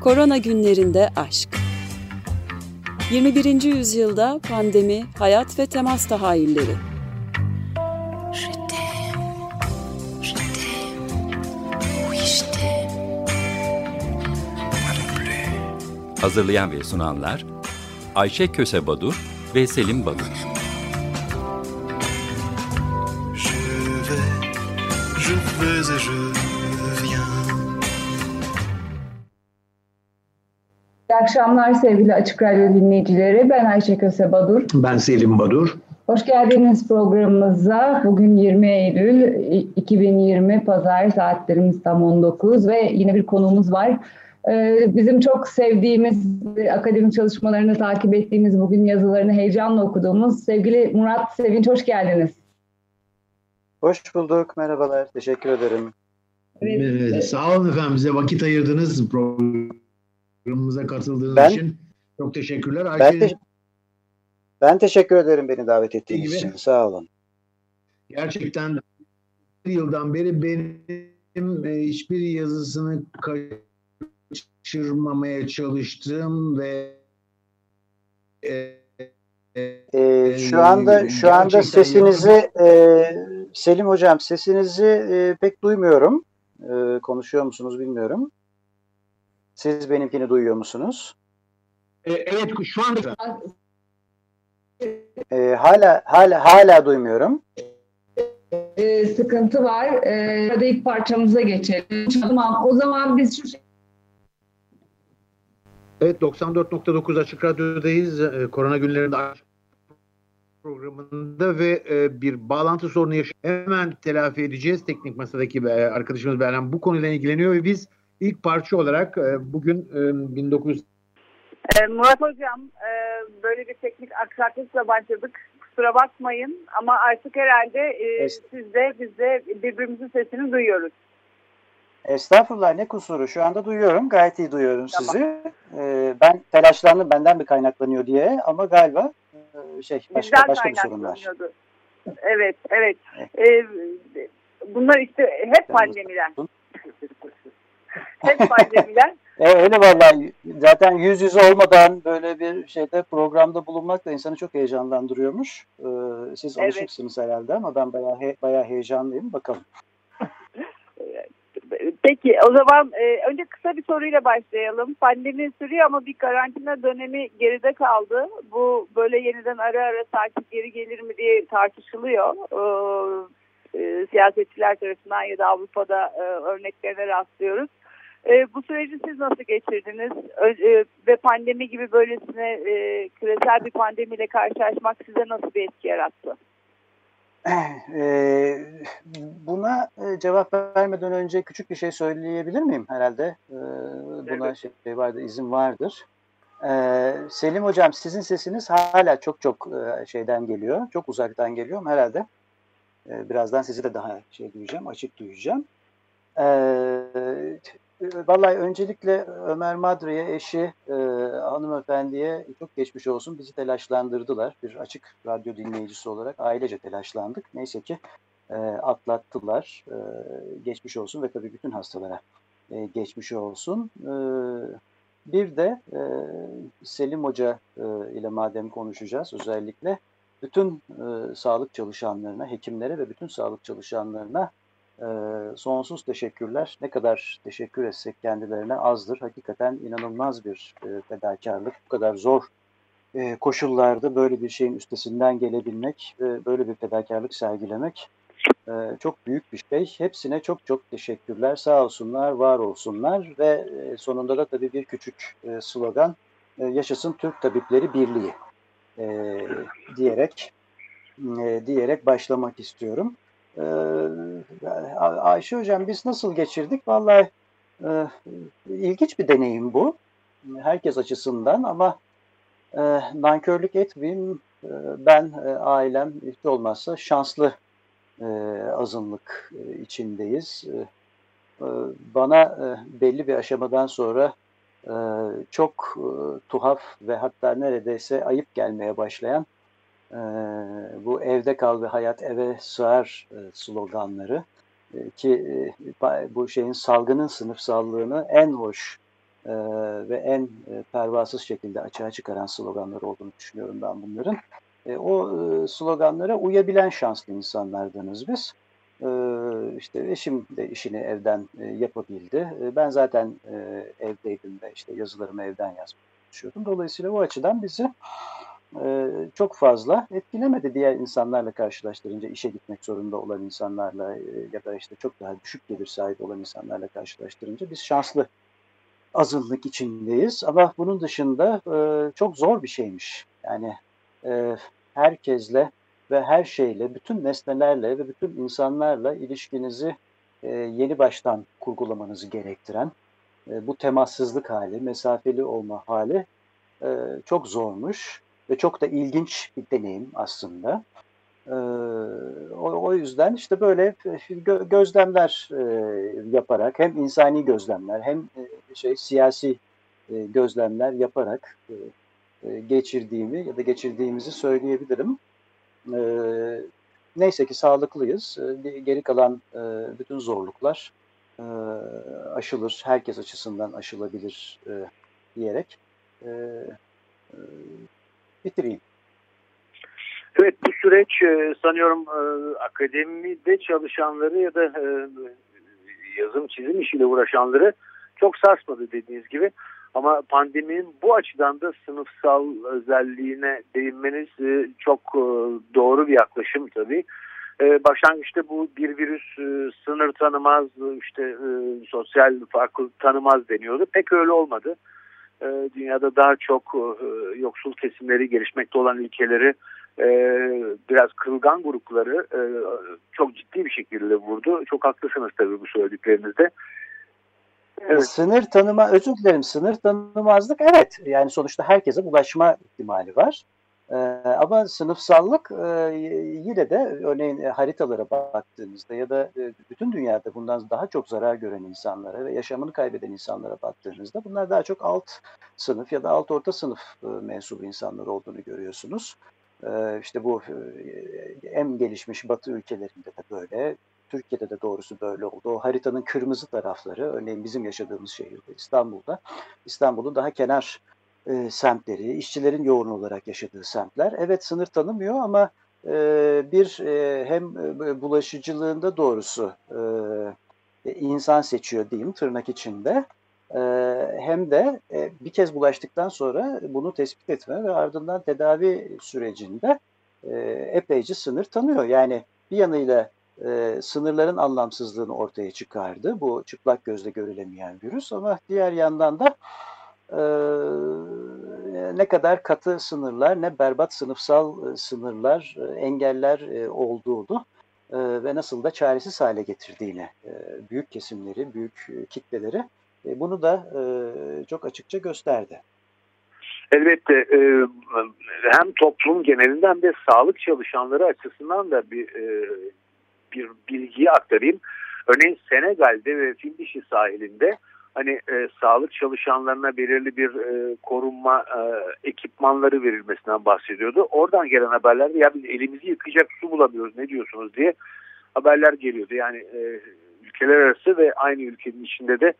Korona günlerinde aşk. 21. yüzyılda pandemi, hayat ve temas tahayyülleri. Hazırlayan ve sunanlar Ayşe Köse Badur ve Selim Badur. Je vais, je vais et je akşamlar sevgili Açık Radyo dinleyicileri. Ben Ayşe Köse Badur. Ben Selim Badur. Hoş geldiniz programımıza. Bugün 20 Eylül 2020 Pazar saatlerimiz tam 19 ve yine bir konumuz var. Ee, bizim çok sevdiğimiz, akademik çalışmalarını takip ettiğimiz, bugün yazılarını heyecanla okuduğumuz sevgili Murat Sevinç hoş geldiniz. Hoş bulduk, merhabalar, teşekkür ederim. Evet. evet. Sağ olun efendim, bize vakit ayırdınız programımıza katıldığınız ben, için. Çok teşekkürler. Ayşe... Ben, te- ben teşekkür ederim beni davet ettiğiniz için, sağ olun. Gerçekten bir yıldan beri benim e, hiçbir yazısını kaçırmamaya çalıştım ve e, e, şu anda şu anda sesinizi e, Selim hocam sesinizi e, pek duymuyorum. E, konuşuyor musunuz bilmiyorum. Siz benimkini duyuyor musunuz? E, evet şu anda. E, hala hala hala duymuyorum. E, sıkıntı var. E, hadi ilk parçamıza geçelim. Tamam. O zaman biz şu Evet 94.9 Açık Radyo'dayız. Ee, korona günlerinde programında ve e, bir bağlantı sorunu yaşıyor. Hemen telafi edeceğiz. Teknik masadaki e, arkadaşımız Berhan bu konuyla ilgileniyor ve biz ilk parça olarak e, bugün e, 1900 e, Murat Hocam e, böyle bir teknik aksaklıkla başladık. Kusura bakmayın ama artık herhalde e, siz de biz de birbirimizin sesini duyuyoruz. Estağfurullah ne kusuru şu anda duyuyorum gayet iyi duyuyorum tamam. sizi. Ee, ben telaşlandım benden mi kaynaklanıyor diye ama galiba e, şey başka, Bizden başka bir sorun var. Evet evet. Ee, bunlar işte hep pandemiden. hep pandemiden. E, öyle vallahi zaten yüz yüze olmadan böyle bir şeyde programda bulunmak da insanı çok heyecanlandırıyormuş. Ee, siz evet. alışıksınız herhalde ama ben bayağı, he, bayağı heyecanlıyım. Bakalım. Peki o zaman e, önce kısa bir soruyla başlayalım. Pandemi sürüyor ama bir karantina dönemi geride kaldı. Bu böyle yeniden ara ara takip geri gelir mi diye tartışılıyor. E, e, siyasetçiler tarafından ya da Avrupa'da e, örneklerine rastlıyoruz. E, bu süreci siz nasıl geçirdiniz? E, ve pandemi gibi böylesine e, küresel bir pandemiyle karşılaşmak size nasıl bir etki yarattı? E, buna e, cevap vermeden önce küçük bir şey söyleyebilir miyim herhalde? E, buna evet. şey vardı, izin vardır. E, Selim Hocam sizin sesiniz hala çok çok e, şeyden geliyor, çok uzaktan geliyor herhalde. E, birazdan sizi de daha şey duyacağım, açık duyacağım. E, Vallahi öncelikle Ömer Madre'ye, eşi e, hanımefendiye çok geçmiş olsun. Bizi telaşlandırdılar. Bir açık radyo dinleyicisi olarak ailece telaşlandık. Neyse ki e, atlattılar. E, geçmiş olsun ve tabii bütün hastalara e, geçmiş olsun. E, bir de e, Selim Hoca e, ile madem konuşacağız özellikle bütün e, sağlık çalışanlarına, hekimlere ve bütün sağlık çalışanlarına e, sonsuz teşekkürler. Ne kadar teşekkür etsek kendilerine azdır. Hakikaten inanılmaz bir e, fedakarlık. Bu kadar zor e, koşullarda böyle bir şeyin üstesinden gelebilmek, e, böyle bir fedakarlık sergilemek e, çok büyük bir şey. Hepsine çok çok teşekkürler. Sağ olsunlar, var olsunlar ve e, sonunda da tabii bir küçük e, slogan e, Yaşasın Türk Tabipleri Birliği e, diyerek e, diyerek başlamak istiyorum. Ee, Ayşe Hocam biz nasıl geçirdik? Vallahi e, ilginç bir deneyim bu. Herkes açısından ama e, nankörlük etmeyeyim. E, ben, e, ailem hiç olmazsa şanslı e, azınlık e, içindeyiz. E, e, bana e, belli bir aşamadan sonra e, çok e, tuhaf ve hatta neredeyse ayıp gelmeye başlayan e, bu evde kal ve hayat eve sığar e, sloganları e, ki e, bu şeyin salgının sınıfsallığını en hoş ve en pervasız şekilde açığa çıkaran sloganlar olduğunu düşünüyorum ben bunların. O e, sloganlara uyabilen şanslı insanlardanız biz. E, işte eşim de işini evden yapabildi. Ben zaten evdeydim ve işte yazılarımı evden yazmaya çalışıyordum. Dolayısıyla bu açıdan bizi e, çok fazla etkilemedi diğer insanlarla karşılaştırınca işe gitmek zorunda olan insanlarla e, ya da işte çok daha düşük gelir sahibi olan insanlarla karşılaştırınca biz şanslı azınlık içindeyiz ama bunun dışında e, çok zor bir şeymiş. Yani e, herkesle ve her şeyle, bütün nesnelerle ve bütün insanlarla ilişkinizi yeni baştan kurgulamanızı gerektiren bu temassızlık hali, mesafeli olma hali çok zormuş ve çok da ilginç bir deneyim aslında. E, o, o yüzden işte böyle gö gözlemler e, yaparak hem insani gözlemler hem e, şey siyasi e, gözlemler yaparak e, e, geçirdiğimi ya da geçirdiğimizi söyleyebilirim. E, neyse ki sağlıklıyız. E, geri kalan e, bütün zorluklar e, aşılır, herkes açısından aşılabilir e, diyerek e, e, bitireyim. Evet bu süreç e, sanıyorum e, akademide çalışanları ya da e, yazım çizim işiyle uğraşanları çok sarsmadı dediğiniz gibi. Ama pandeminin bu açıdan da sınıfsal özelliğine değinmeniz çok doğru bir yaklaşım tabii. Başlangıçta bu bir virüs sınır tanımaz, işte sosyal farklılık tanımaz deniyordu. Pek öyle olmadı. Dünyada daha çok yoksul kesimleri, gelişmekte olan ülkeleri e, biraz kırılgan grupları e, çok ciddi bir şekilde vurdu. Çok haklısınız tabii bu söylediklerinizde. Evet. Sınır tanıma, özür dilerim sınır tanımazlık evet yani sonuçta herkese bulaşma ihtimali var. Ee, ama sınıfsallık e, yine de örneğin e, haritalara baktığınızda ya da e, bütün dünyada bundan daha çok zarar gören insanlara ve yaşamını kaybeden insanlara baktığınızda bunlar daha çok alt sınıf ya da alt orta sınıf e, mensubu insanlar olduğunu görüyorsunuz. Ee, işte bu e, en gelişmiş batı ülkelerinde de böyle. Türkiye'de de doğrusu böyle oldu. O haritanın kırmızı tarafları, örneğin bizim yaşadığımız şehirde İstanbul'da, İstanbul'un daha kenar e, semtleri, işçilerin yoğun olarak yaşadığı semtler. Evet sınır tanımıyor ama e, bir e, hem e, bulaşıcılığında doğrusu e, insan seçiyor diyeyim tırnak içinde hem de bir kez bulaştıktan sonra bunu tespit etme ve ardından tedavi sürecinde epeyce sınır tanıyor. Yani bir yanıyla sınırların anlamsızlığını ortaya çıkardı bu çıplak gözle görülemeyen virüs ama diğer yandan da ne kadar katı sınırlar ne berbat sınıfsal sınırlar, engeller olduğunu ve nasıl da çaresiz hale getirdiğini büyük kesimleri, büyük kitleleri e, bunu da e, çok açıkça gösterdi. Elbette e, hem toplum genelinden de sağlık çalışanları açısından da bir bir bilgiyi aktarayım. Örneğin Senegal'de ve Fildişi sahilinde hani e, sağlık çalışanlarına belirli bir e, korunma e, ekipmanları verilmesinden bahsediyordu. Oradan gelen haberlerde ya biz elimizi yıkayacak su bulamıyoruz ne diyorsunuz diye haberler geliyordu. Yani e, ülkeler arası ve aynı ülkenin içinde de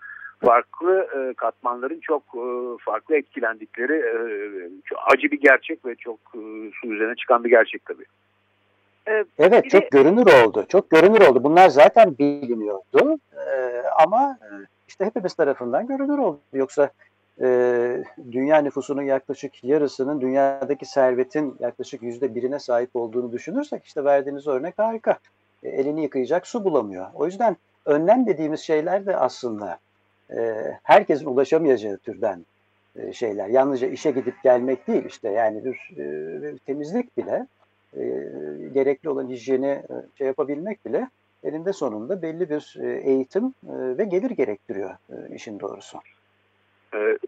farklı e, katmanların çok e, farklı etkilendikleri e, çok acı bir gerçek ve çok e, su üzerine çıkan bir gerçek tabii. E, evet çok görünür oldu. Çok görünür oldu. Bunlar zaten biliniyordu. Ee, ama e, işte hepimiz tarafından görünür oldu. Yoksa e, dünya nüfusunun yaklaşık yarısının dünyadaki servetin yaklaşık yüzde birine sahip olduğunu düşünürsek işte verdiğiniz örnek harika. E, elini yıkayacak su bulamıyor. O yüzden önlem dediğimiz şeyler de aslında e, herkesin ulaşamayacağı türden e, şeyler. Yalnızca işe gidip gelmek değil işte yani bir, e, temizlik bile e, gerekli olan hijyeni şey yapabilmek bile elinde sonunda belli bir e, eğitim e, ve gelir gerektiriyor e, işin doğrusu.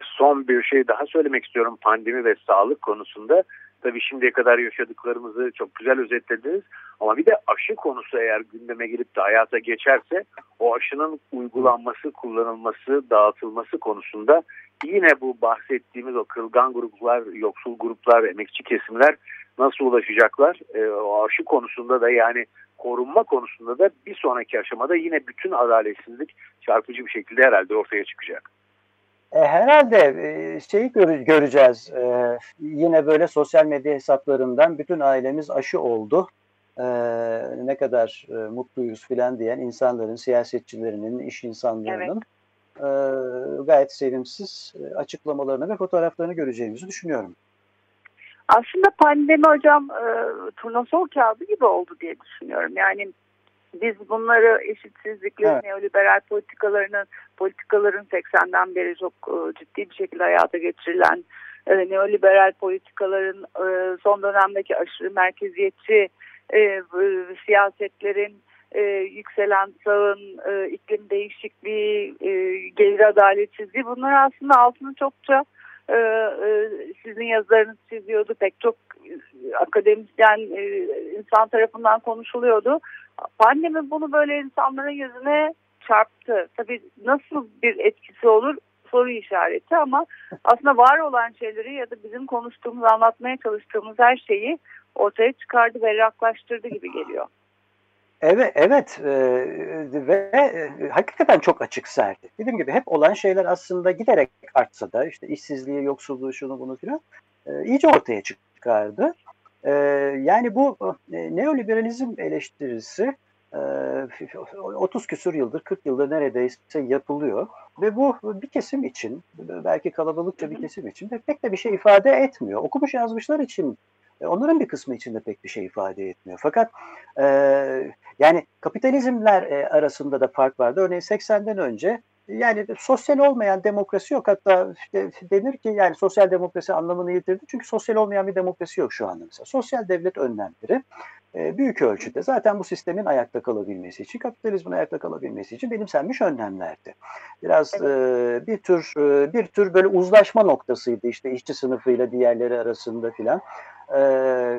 Son bir şey daha söylemek istiyorum pandemi ve sağlık konusunda. Tabii şimdiye kadar yaşadıklarımızı çok güzel özetlediniz. Ama bir de aşı konusu eğer gündeme gelip de hayata geçerse o aşının uygulanması, kullanılması, dağıtılması konusunda yine bu bahsettiğimiz o kırılgan gruplar, yoksul gruplar, emekçi kesimler nasıl ulaşacaklar? E, o aşı konusunda da yani korunma konusunda da bir sonraki aşamada yine bütün adaletsizlik çarpıcı bir şekilde herhalde ortaya çıkacak. E, herhalde e, şeyi gör, göreceğiz. E, yine böyle sosyal medya hesaplarından bütün ailemiz aşı oldu. E, ne kadar e, mutluyuz filan diyen insanların, siyasetçilerinin, iş insanlarının evet. e, gayet sevimsiz e, açıklamalarını ve fotoğraflarını göreceğimizi düşünüyorum. Aslında pandemi hocam e, turnasol kağıdı gibi oldu diye düşünüyorum. Yani biz bunları eşitsizlikleri, evet. neoliberal politikalarının politikaların 80'den beri çok e, ciddi bir şekilde hayata geçirilen e, neoliberal politikaların e, son dönemdeki aşırı merkeziyetçi e, siyasetlerin e, yükselen sağın, e, iklim değişikliği, e, gelir adaletsizliği bunlar aslında altını çokça e, e, sizin yazılarınız çiziyordu. Pek çok e, akademisyen e, insan tarafından konuşuluyordu. Pandemi bunu böyle insanların yüzüne çarptı. Tabii nasıl bir etkisi olur soru işareti ama aslında var olan şeyleri ya da bizim konuştuğumuz, anlatmaya çalıştığımız her şeyi ortaya çıkardı, berraklaştırdı gibi geliyor. Evet, evet e, ve e, hakikaten çok açık serdi. Dediğim gibi hep olan şeyler aslında giderek artsa da işte işsizliği, yoksulluğu, şunu bunu filan e, iyice ortaya çıkardı. E, yani bu e, neoliberalizm eleştirisi e, 30 küsur yıldır, 40 yıldır neredeyse yapılıyor. Ve bu bir kesim için, belki kalabalıkça bir kesim için de pek de bir şey ifade etmiyor. Okumuş yazmışlar için e, onların bir kısmı için de pek bir şey ifade etmiyor. Fakat e, yani kapitalizmler e, arasında da fark vardı. Örneğin 80'den önce yani sosyal olmayan demokrasi yok. Hatta işte denir ki yani sosyal demokrasi anlamını yitirdi. Çünkü sosyal olmayan bir demokrasi yok şu anda mesela. Sosyal devlet önlemleri e, büyük ölçüde zaten bu sistemin ayakta kalabilmesi için, kapitalizmin ayakta kalabilmesi için benimsenmiş önlemlerdi. Biraz evet. e, bir tür e, bir tür böyle uzlaşma noktasıydı işte işçi sınıfıyla diğerleri arasında filan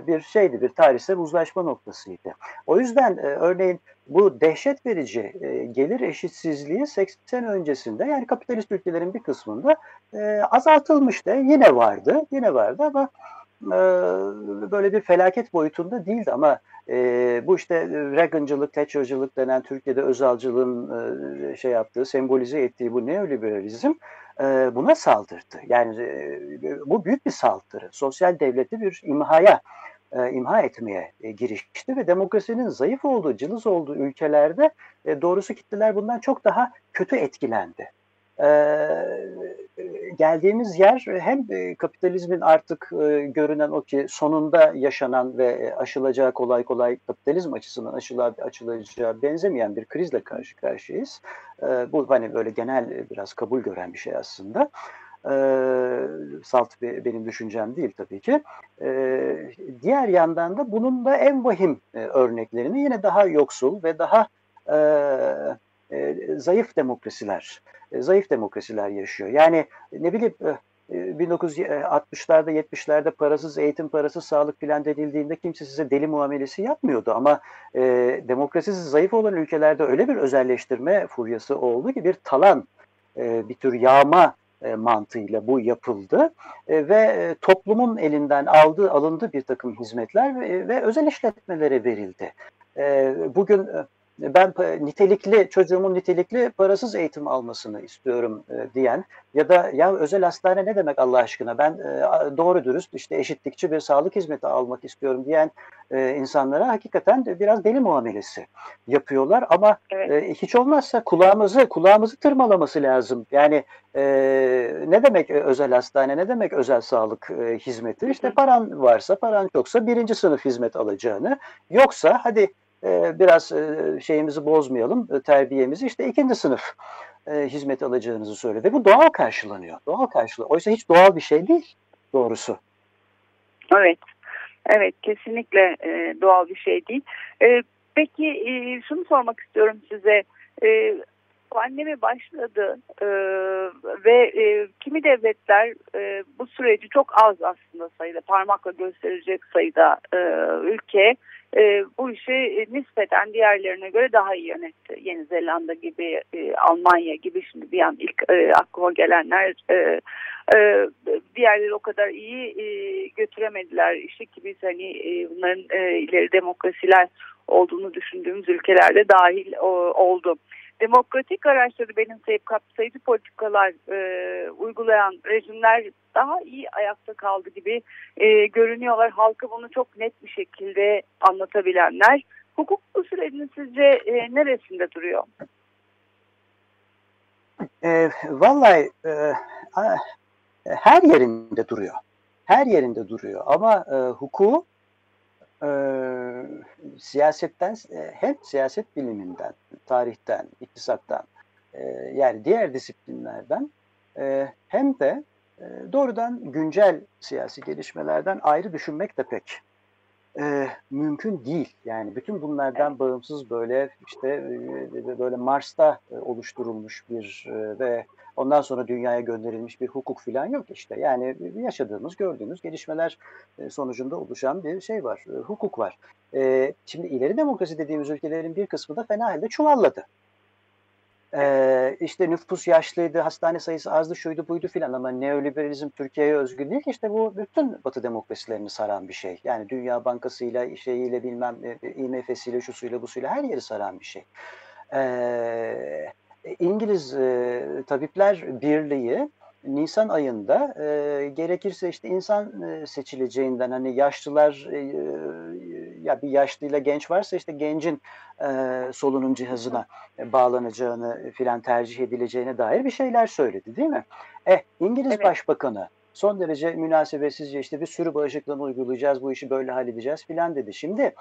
bir şeydi, bir tarihsel uzlaşma noktasıydı. O yüzden örneğin bu dehşet verici e, gelir eşitsizliği 80 öncesinde yani kapitalist ülkelerin bir kısmında e, azaltılmıştı. Yine vardı, yine vardı ama e, böyle bir felaket boyutunda değildi ama e, bu işte Reagan'cılık, Thatcher'cılık denen Türkiye'de özalcılığın e, şey yaptığı, sembolize ettiği bu neoliberalizm e, buna saldırdı. Yani e, bu büyük bir saldırı. Sosyal devleti bir imhaya e, imha etmeye e, girişti ve demokrasinin zayıf olduğu, cılız olduğu ülkelerde e, doğrusu kitleler bundan çok daha kötü etkilendi. E, geldiğimiz yer hem kapitalizmin artık görünen o ki sonunda yaşanan ve aşılacağı kolay kolay kapitalizm açısından aşılacağı, açılacağı benzemeyen bir krizle karşı karşıyayız. Bu hani böyle genel biraz kabul gören bir şey aslında. E, salt benim düşüncem değil tabii ki. E, diğer yandan da bunun da en vahim e, örneklerini yine daha yoksul ve daha e, e, zayıf demokrasiler, e, zayıf demokrasiler yaşıyor. Yani ne bileyim 1960'larda e, 70'lerde parasız eğitim, parasız sağlık filan denildiğinde kimse size deli muamelesi yapmıyordu. Ama e, demokrasisi zayıf olan ülkelerde öyle bir özelleştirme furyası oldu ki bir talan, e, bir tür yağma e, mantığıyla bu yapıldı e, ve e, toplumun elinden aldığı alındı bir takım hizmetler ve, özel işletmelere verildi. Bugün ben nitelikli çocuğumun nitelikli parasız eğitim almasını istiyorum e, diyen ya da ya özel hastane ne demek Allah aşkına? Ben e, doğru dürüst işte eşitlikçi bir sağlık hizmeti almak istiyorum diyen e, insanlara hakikaten biraz deli muamelesi yapıyorlar. Ama evet. e, hiç olmazsa kulağımızı kulağımızı tırmalaması lazım. Yani e, ne demek özel hastane? Ne demek özel sağlık e, hizmeti? İşte paran varsa paran çoksa birinci sınıf hizmet alacağını yoksa hadi e, biraz e, şeyimizi bozmayalım, e, terbiyemizi işte ikinci sınıf hizmet alacağınızı söyledi. Bu doğal karşılanıyor. Doğal karşılanıyor. Oysa hiç doğal bir şey değil doğrusu. Evet. Evet kesinlikle doğal bir şey değil. peki şunu sormak istiyorum size. pandemi başladı ve kimi devletler bu süreci çok az aslında sayıda parmakla gösterecek sayıda ülke e, bu işi e, nispeten diğerlerine göre daha iyi yönetti. Yeni Zelanda gibi, e, Almanya gibi şimdi bir an ilk e, aklıma gelenler e, e, diğerleri o kadar iyi e, götüremediler. İşte ki biz hani e, bunların e, ileri demokrasiler olduğunu düşündüğümüz ülkelerde dahil o, oldu. Demokratik araçları benimseyip kapsayıcı politikalar e, uygulayan rejimler daha iyi ayakta kaldı gibi e, görünüyorlar. Halka bunu çok net bir şekilde anlatabilenler. Hukuk sürecinin sizce e, neresinde duruyor? E, vallahi e, her yerinde duruyor. Her yerinde duruyor ama e, hukuku e, siyasetten hem siyaset biliminden, tarihten, iktisattan e, yani diğer disiplinlerden e, hem de e, doğrudan güncel siyasi gelişmelerden ayrı düşünmek de pek e, mümkün değil. Yani bütün bunlardan bağımsız böyle işte e, böyle Mars'ta e, oluşturulmuş bir e, ve ondan sonra dünyaya gönderilmiş bir hukuk falan yok işte. Yani yaşadığımız, gördüğümüz gelişmeler e, sonucunda oluşan bir şey var, e, hukuk var. E, şimdi ileri demokrasi dediğimiz ülkelerin bir kısmı da fena halde çuvalladı. Ee, işte nüfus yaşlıydı, hastane sayısı azdı, şuydu buydu filan ama neoliberalizm Türkiye'ye özgü değil ki işte bu bütün batı demokrasilerini saran bir şey. Yani Dünya Bankası'yla, şeyiyle bilmem IMF'siyle, şusuyla, busuyla her yeri saran bir şey. Ee, İngiliz e, Tabipler Birliği Nisan ayında e, gerekirse işte insan e, seçileceğinden hani yaşlılar e, ya bir yaşlıyla genç varsa işte gencin e, solunum cihazına e, bağlanacağını filan tercih edileceğine dair bir şeyler söyledi değil mi? Eh İngiliz evet. Başbakanı son derece münasebetsizce işte bir sürü bağışıklığını uygulayacağız bu işi böyle halledeceğiz filan dedi. Şimdi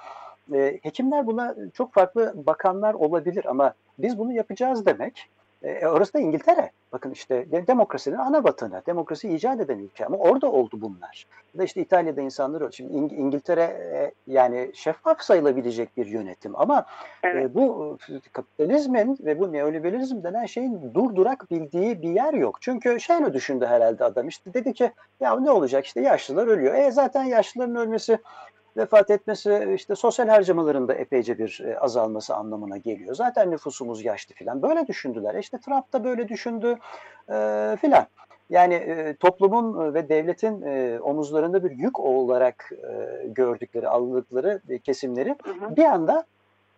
e, hekimler buna çok farklı bakanlar olabilir ama biz bunu yapacağız demek e, orası da İngiltere. Bakın işte demokrasinin ana vatanı, demokrasi icat eden ülke ama orada oldu bunlar. Ya da işte İtalya'da insanlar öyle. Şimdi İng- İngiltere e, yani şeffaf sayılabilecek bir yönetim ama e, evet. e, bu kapitalizmin ve bu neoliberalizm denen şeyin durdurak bildiği bir yer yok. Çünkü şöyle düşündü herhalde adam işte dedi ki ya ne olacak işte yaşlılar ölüyor. E zaten yaşlıların ölmesi vefat etmesi işte sosyal harcamalarında epeyce bir e, azalması anlamına geliyor. Zaten nüfusumuz yaşlı filan. Böyle düşündüler. İşte Trump da böyle düşündü e, filan. Yani e, toplumun ve devletin e, omuzlarında bir yük olarak e, gördükleri, aldıkları kesimleri hı hı. bir anda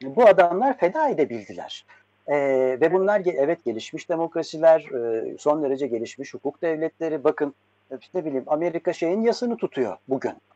bu adamlar feda edebildiler. E, ve bunlar evet gelişmiş demokrasiler, e, son derece gelişmiş hukuk devletleri. Bakın ne bileyim Amerika şeyin yasını tutuyor bugün e,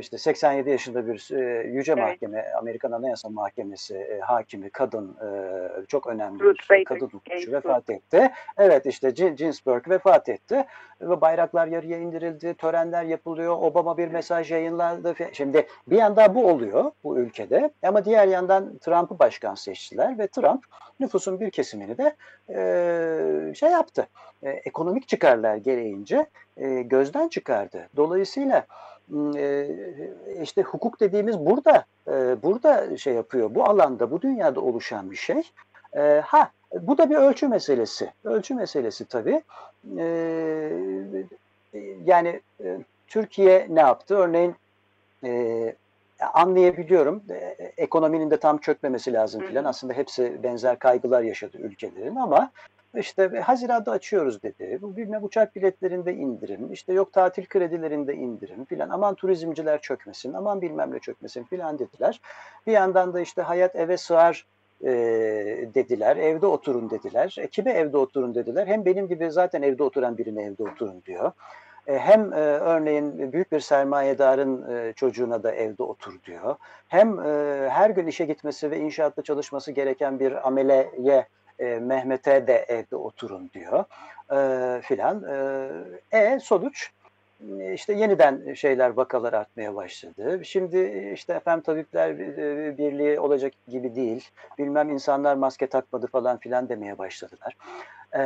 işte 87 yaşında bir e, yüce evet. mahkeme, Amerikan Anayasa Mahkemesi e, hakimi, kadın e, çok önemli Ruth bir kadın hukukçu vefat etti. Evet işte Ginsburg vefat etti ve bayraklar yarıya indirildi, törenler yapılıyor, Obama bir mesaj yayınladı. Şimdi bir yanda bu oluyor bu ülkede ama diğer yandan Trump'ı başkan seçtiler ve Trump nüfusun bir kesimini de e, şey yaptı, e, ekonomik çıkarlar gereğince e, gözden çıkardı. Dolayısıyla işte hukuk dediğimiz burada e, burada şey yapıyor. Bu alanda, bu dünyada oluşan bir şey. E, ha bu da bir ölçü meselesi. Ölçü meselesi tabii. yani Türkiye ne yaptı? Örneğin anlayabiliyorum. ekonominin de tam çökmemesi lazım filan. Aslında hepsi benzer kaygılar yaşadı ülkelerin ama işte Haziran'da açıyoruz dedi. Bu bilmem uçak biletlerinde indirim, işte yok tatil kredilerinde indirim filan. Aman turizmciler çökmesin, aman bilmem ne çökmesin filan dediler. Bir yandan da işte hayat eve sığar e, dediler. Evde oturun dediler. E, kime evde oturun dediler. Hem benim gibi zaten evde oturan birine evde oturun diyor. E, hem e, örneğin büyük bir sermayedarın e, çocuğuna da evde otur diyor. Hem e, her gün işe gitmesi ve inşaatta çalışması gereken bir ameleye e, Mehmet'e de evde oturun diyor e, filan. E, e sonuç işte yeniden şeyler vakalar artmaya başladı. Şimdi işte efendim tabipler e, birliği olacak gibi değil. Bilmem insanlar maske takmadı falan filan demeye başladılar. Ee,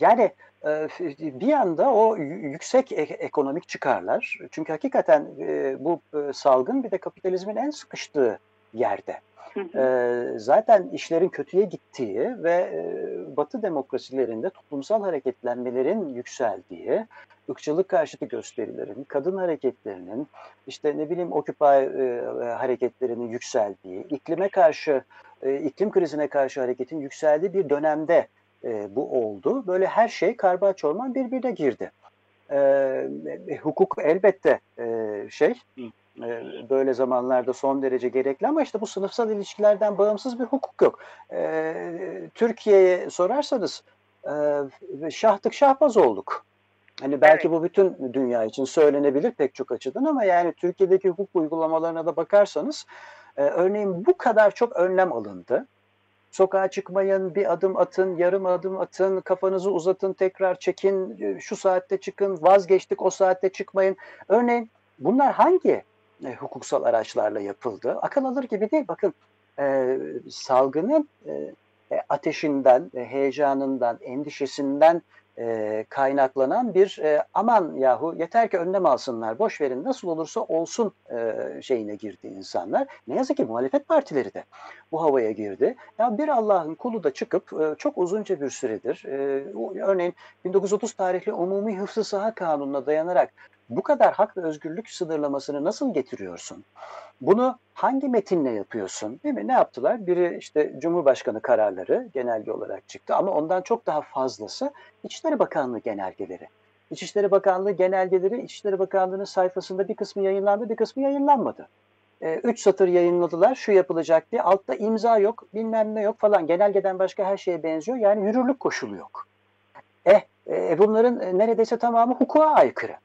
yani e, bir anda o yüksek ekonomik çıkarlar. Çünkü hakikaten e, bu salgın bir de kapitalizmin en sıkıştığı yerde. E, zaten işlerin kötüye gittiği ve e, Batı demokrasilerinde toplumsal hareketlenmelerin yükseldiği, ırkçılık karşıtı gösterilerin, kadın hareketlerinin, işte ne bileyim Occupy e, hareketlerinin yükseldiği, iklime karşı, e, iklim krizine karşı hareketin yükseldiği bir dönemde e, bu oldu. Böyle her şey karba çorman birbirine girdi. E, hukuk elbette e, şey böyle zamanlarda son derece gerekli ama işte bu sınıfsal ilişkilerden bağımsız bir hukuk yok. E, Türkiye'ye sorarsanız e, şahtık şahbaz olduk. Hani belki evet. bu bütün dünya için söylenebilir pek çok açıdan ama yani Türkiye'deki hukuk uygulamalarına da bakarsanız e, örneğin bu kadar çok önlem alındı. Sokağa çıkmayın, bir adım atın, yarım adım atın, kafanızı uzatın, tekrar çekin, şu saatte çıkın, vazgeçtik o saatte çıkmayın. Örneğin bunlar hangi e, hukuksal araçlarla yapıldı? Akıl alır gibi değil. Bakın e, salgının e, e ateşinden, e, heyecanından, endişesinden e, kaynaklanan bir e, aman yahu yeter ki önlem alsınlar, boş verin nasıl olursa olsun e, şeyine girdi insanlar. Ne yazık ki muhalefet partileri de bu havaya girdi. Ya bir Allah'ın kulu da çıkıp e, çok uzunca bir süredir, e, örneğin 1930 tarihli Umumi Hıfzı Saha Kanunu'na dayanarak bu kadar hak ve özgürlük sınırlamasını nasıl getiriyorsun? Bunu hangi metinle yapıyorsun? Değil mi? Ne yaptılar? Biri işte Cumhurbaşkanı kararları genelge olarak çıktı ama ondan çok daha fazlası İçişleri Bakanlığı genelgeleri. İçişleri Bakanlığı genelgeleri İçişleri Bakanlığı'nın sayfasında bir kısmı yayınlandı, bir kısmı yayınlanmadı. E, üç satır yayınladılar, şu yapılacak diye. Altta imza yok, bilmem ne yok falan. Genelgeden başka her şeye benziyor. Yani yürürlük koşulu yok. Eh, e, bunların neredeyse tamamı hukuka aykırı.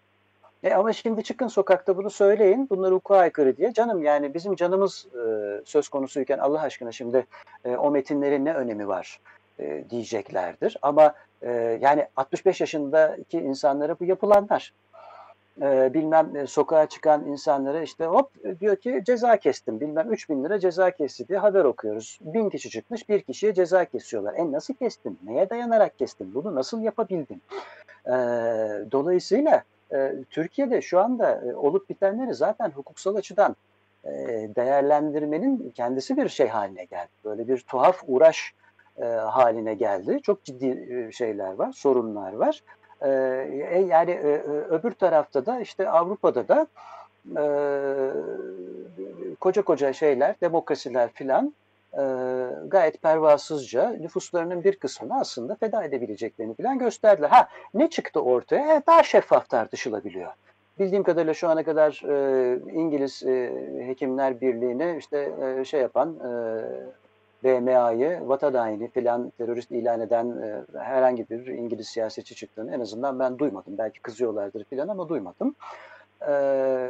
E ama şimdi çıkın sokakta bunu söyleyin. Bunlar hukuka aykırı diye. Canım yani bizim canımız e, söz konusuyken Allah aşkına şimdi e, o metinlerin ne önemi var e, diyeceklerdir. Ama e, yani 65 yaşındaki insanlara bu yapılanlar. E, bilmem e, sokağa çıkan insanlara işte hop diyor ki ceza kestim. Bilmem 3 bin lira ceza kesti diye haber okuyoruz. Bin kişi çıkmış bir kişiye ceza kesiyorlar. E nasıl kestin? Neye dayanarak kestin? Bunu nasıl yapabildin? E, dolayısıyla e, Türkiye'de şu anda e, olup bitenleri zaten hukuksal açıdan e, değerlendirmenin kendisi bir şey haline geldi. Böyle bir tuhaf uğraş e, haline geldi. Çok ciddi şeyler var, sorunlar var. Yani öbür tarafta da işte Avrupa'da da koca koca şeyler, demokrasiler filan e, gayet pervasızca nüfuslarının bir kısmını aslında feda edebileceklerini falan gösterdiler. Ha ne çıktı ortaya? E, daha şeffaf tartışılabiliyor. Bildiğim kadarıyla şu ana kadar e, İngiliz e, Hekimler Birliği'ne işte e, şey yapan e, BMA'yı vatan haini filan terörist ilan eden e, herhangi bir İngiliz siyasetçi çıktığını en azından ben duymadım. Belki kızıyorlardır filan ama duymadım. Ee,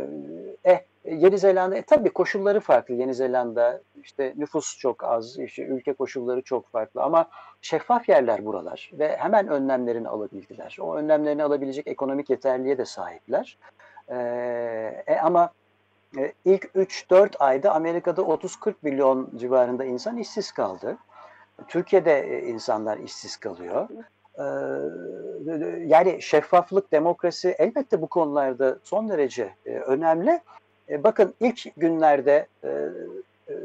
eh, Yeni Zelanda e, tabii koşulları farklı. Yeni Zelanda işte nüfus çok az, işte ülke koşulları çok farklı ama şeffaf yerler buralar ve hemen önlemlerini alabildiler. O önlemlerini alabilecek ekonomik yeterliğe de sahipler. Ee, e, ama e, ilk 3-4 ayda Amerika'da 30-40 milyon civarında insan işsiz kaldı. Türkiye'de e, insanlar işsiz kalıyor. Ee, yani şeffaflık, demokrasi elbette bu konularda son derece e, önemli. E, bakın ilk günlerde e,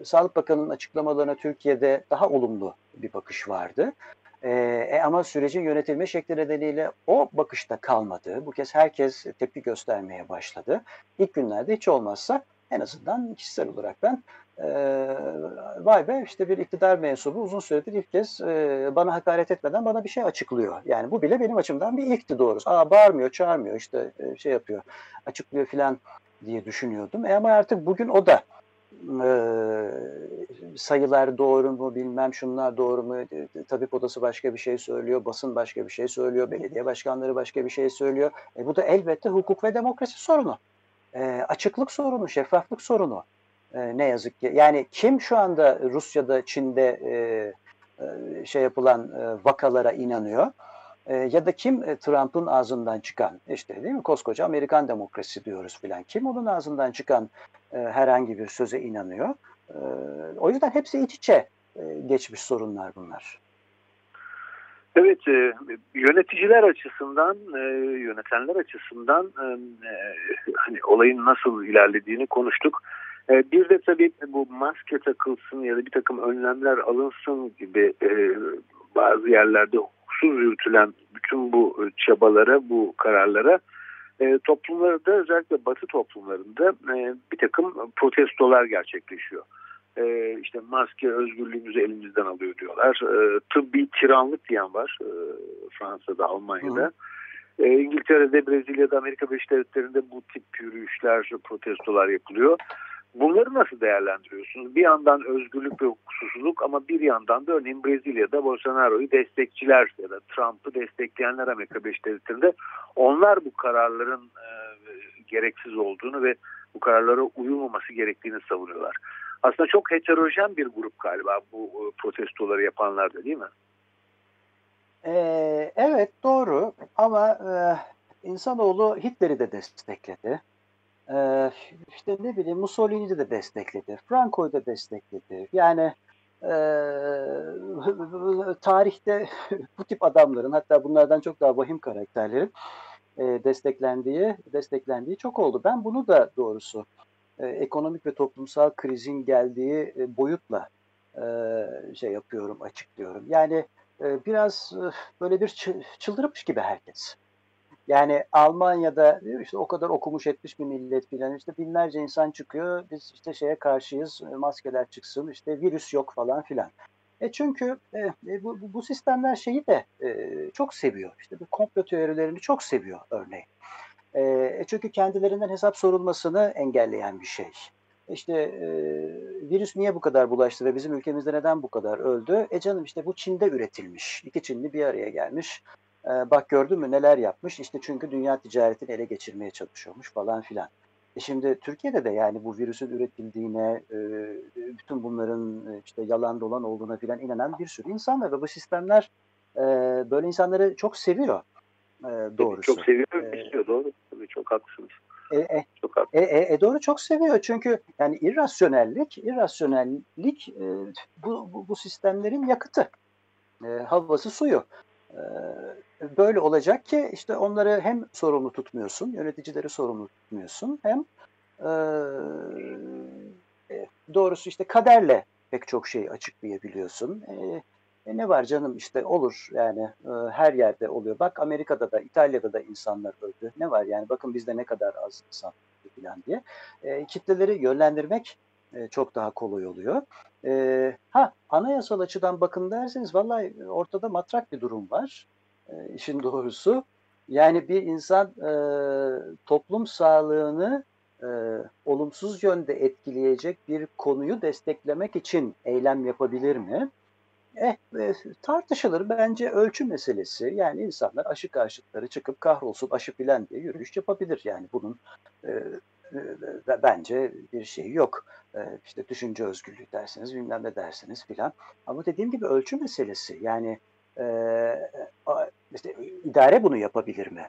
Sağlık Bakanı'nın açıklamalarına Türkiye'de daha olumlu bir bakış vardı. E, ama sürecin yönetilme şekli nedeniyle o bakışta kalmadı. Bu kez herkes tepki göstermeye başladı. İlk günlerde hiç olmazsa en azından kişisel olarak ben e, vay be işte bir iktidar mensubu uzun süredir ilk kez e, bana hakaret etmeden bana bir şey açıklıyor. Yani bu bile benim açımdan bir ilkti doğrusu. Aa bağırmıyor, çağırmıyor işte e, şey yapıyor, açıklıyor filan diye düşünüyordum. E ama artık bugün o da e, sayılar doğru mu bilmem şunlar doğru mu e, tabip odası başka bir şey söylüyor basın başka bir şey söylüyor belediye başkanları başka bir şey söylüyor e, bu da elbette hukuk ve demokrasi sorunu e, açıklık sorunu şeffaflık sorunu e, ne yazık ki. Yani kim şu anda Rusya'da, Çin'de e, e, şey yapılan e, vakalara inanıyor? E, ya da kim e, Trump'ın ağzından çıkan, işte değil mi koskoca Amerikan demokrasi diyoruz filan. Kim onun ağzından çıkan e, herhangi bir söze inanıyor? E, o yüzden hepsi iç içe geçmiş sorunlar bunlar. Evet, yöneticiler açısından, yönetenler açısından hani olayın nasıl ilerlediğini konuştuk. Bir de tabii bu maske takılsın ya da bir takım önlemler alınsın gibi bazı yerlerde hukuksuz yürütülen bütün bu çabalara, bu kararlara e, toplumlarda özellikle batı toplumlarında e, bir takım protestolar gerçekleşiyor. E, işte maske özgürlüğümüzü elimizden alıyor diyorlar. E, tıbbi tiranlık diyen var e, Fransa'da, Almanya'da. E, İngiltere'de, Brezilya'da, Amerika Birleşik Devletleri'nde bu tip yürüyüşler, protestolar yapılıyor. Bunları nasıl değerlendiriyorsunuz? Bir yandan özgürlük ve hukuksuzluk ama bir yandan da örneğin Brezilya'da Bolsonaro'yu destekçiler ya da Trump'ı destekleyenler Amerika Birleşik Devletleri'nde onlar bu kararların e, gereksiz olduğunu ve bu kararlara uyulmaması gerektiğini savunuyorlar. Aslında çok heterojen bir grup galiba bu e, protestoları yapanlar da değil mi? Ee, evet doğru ama e, insanoğlu Hitler'i de destekledi. Ee, işte ne bileyim Mussolini'yi de destekledi. Franco'yu da destekledi. Yani tarihte bu tip adamların hatta bunlardan çok daha vahim karakterlerin desteklendiği desteklendiği çok oldu. Ben bunu da doğrusu ekonomik ve toplumsal krizin geldiği boyutla şey yapıyorum, açıklıyorum. Yani biraz böyle bir çıldırmış gibi herkes. Yani Almanya'da işte o kadar okumuş etmiş bir millet filan işte binlerce insan çıkıyor. Biz işte şeye karşıyız. E, maskeler çıksın. işte virüs yok falan filan. E çünkü e, e, bu, bu sistemler şeyi de e, çok seviyor. İşte bu komplo teorilerini çok seviyor örneğin. E, e çünkü kendilerinden hesap sorulmasını engelleyen bir şey. İşte e, virüs niye bu kadar bulaştı ve bizim ülkemizde neden bu kadar öldü? E canım işte bu Çin'de üretilmiş. İki Çinli bir araya gelmiş. E, bak gördün mü neler yapmış? İşte çünkü dünya ticaretini ele geçirmeye çalışıyormuş falan filan. E şimdi Türkiye'de de yani bu virüsün üretildiğine, e, bütün bunların e, işte yalan dolan olduğuna filan inanan bir sürü insan var ve bu sistemler e, böyle insanları çok seviyor e, doğrusu. Çok seviyor, e, biliyor doğru. Tabii çok haklısınız. E, e, çok haklı. e, e, e, doğru çok seviyor çünkü yani irrasyonellik, irrasyonellik e, bu, bu, bu sistemlerin yakıtı, e, havası suyu. E, böyle olacak ki işte onları hem sorumlu tutmuyorsun, yöneticileri sorumlu tutmuyorsun hem e, e, doğrusu işte kaderle pek çok şey açıklayabiliyorsun. E, e ne var canım işte olur yani e, her yerde oluyor. Bak Amerika'da da İtalya'da da insanlar öldü. Ne var yani bakın bizde ne kadar az insan falan diye. E, kitleleri yönlendirmek e, çok daha kolay oluyor. E, ha anayasal açıdan bakın derseniz vallahi ortada matrak bir durum var. E, işin doğrusu. Yani bir insan e, toplum sağlığını e, olumsuz yönde etkileyecek bir konuyu desteklemek için eylem yapabilir mi? Eh, e, tartışılır. Bence ölçü meselesi. Yani insanlar aşı karşıtları çıkıp kahrolsun aşı filan diye yürüyüş yapabilir. Yani bunun e, e, bence bir şey yok. E, işte düşünce özgürlüğü dersiniz, bilmem ne dersiniz filan. Ama dediğim gibi ölçü meselesi. Yani e, işte idare bunu yapabilir mi?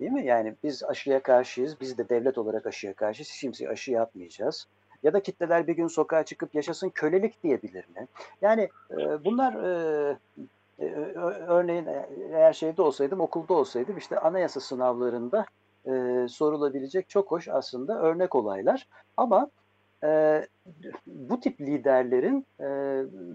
Değil mi? Yani biz aşıya karşıyız. Biz de devlet olarak aşıya karşıyız. Şimdi aşı yapmayacağız. Ya da kitleler bir gün sokağa çıkıp yaşasın kölelik diyebilir mi? Yani e, bunlar e, e, örneğin e, eğer şeyde olsaydım, okulda olsaydım işte anayasa sınavlarında e, sorulabilecek çok hoş aslında örnek olaylar. Ama e, bu tip liderlerin e,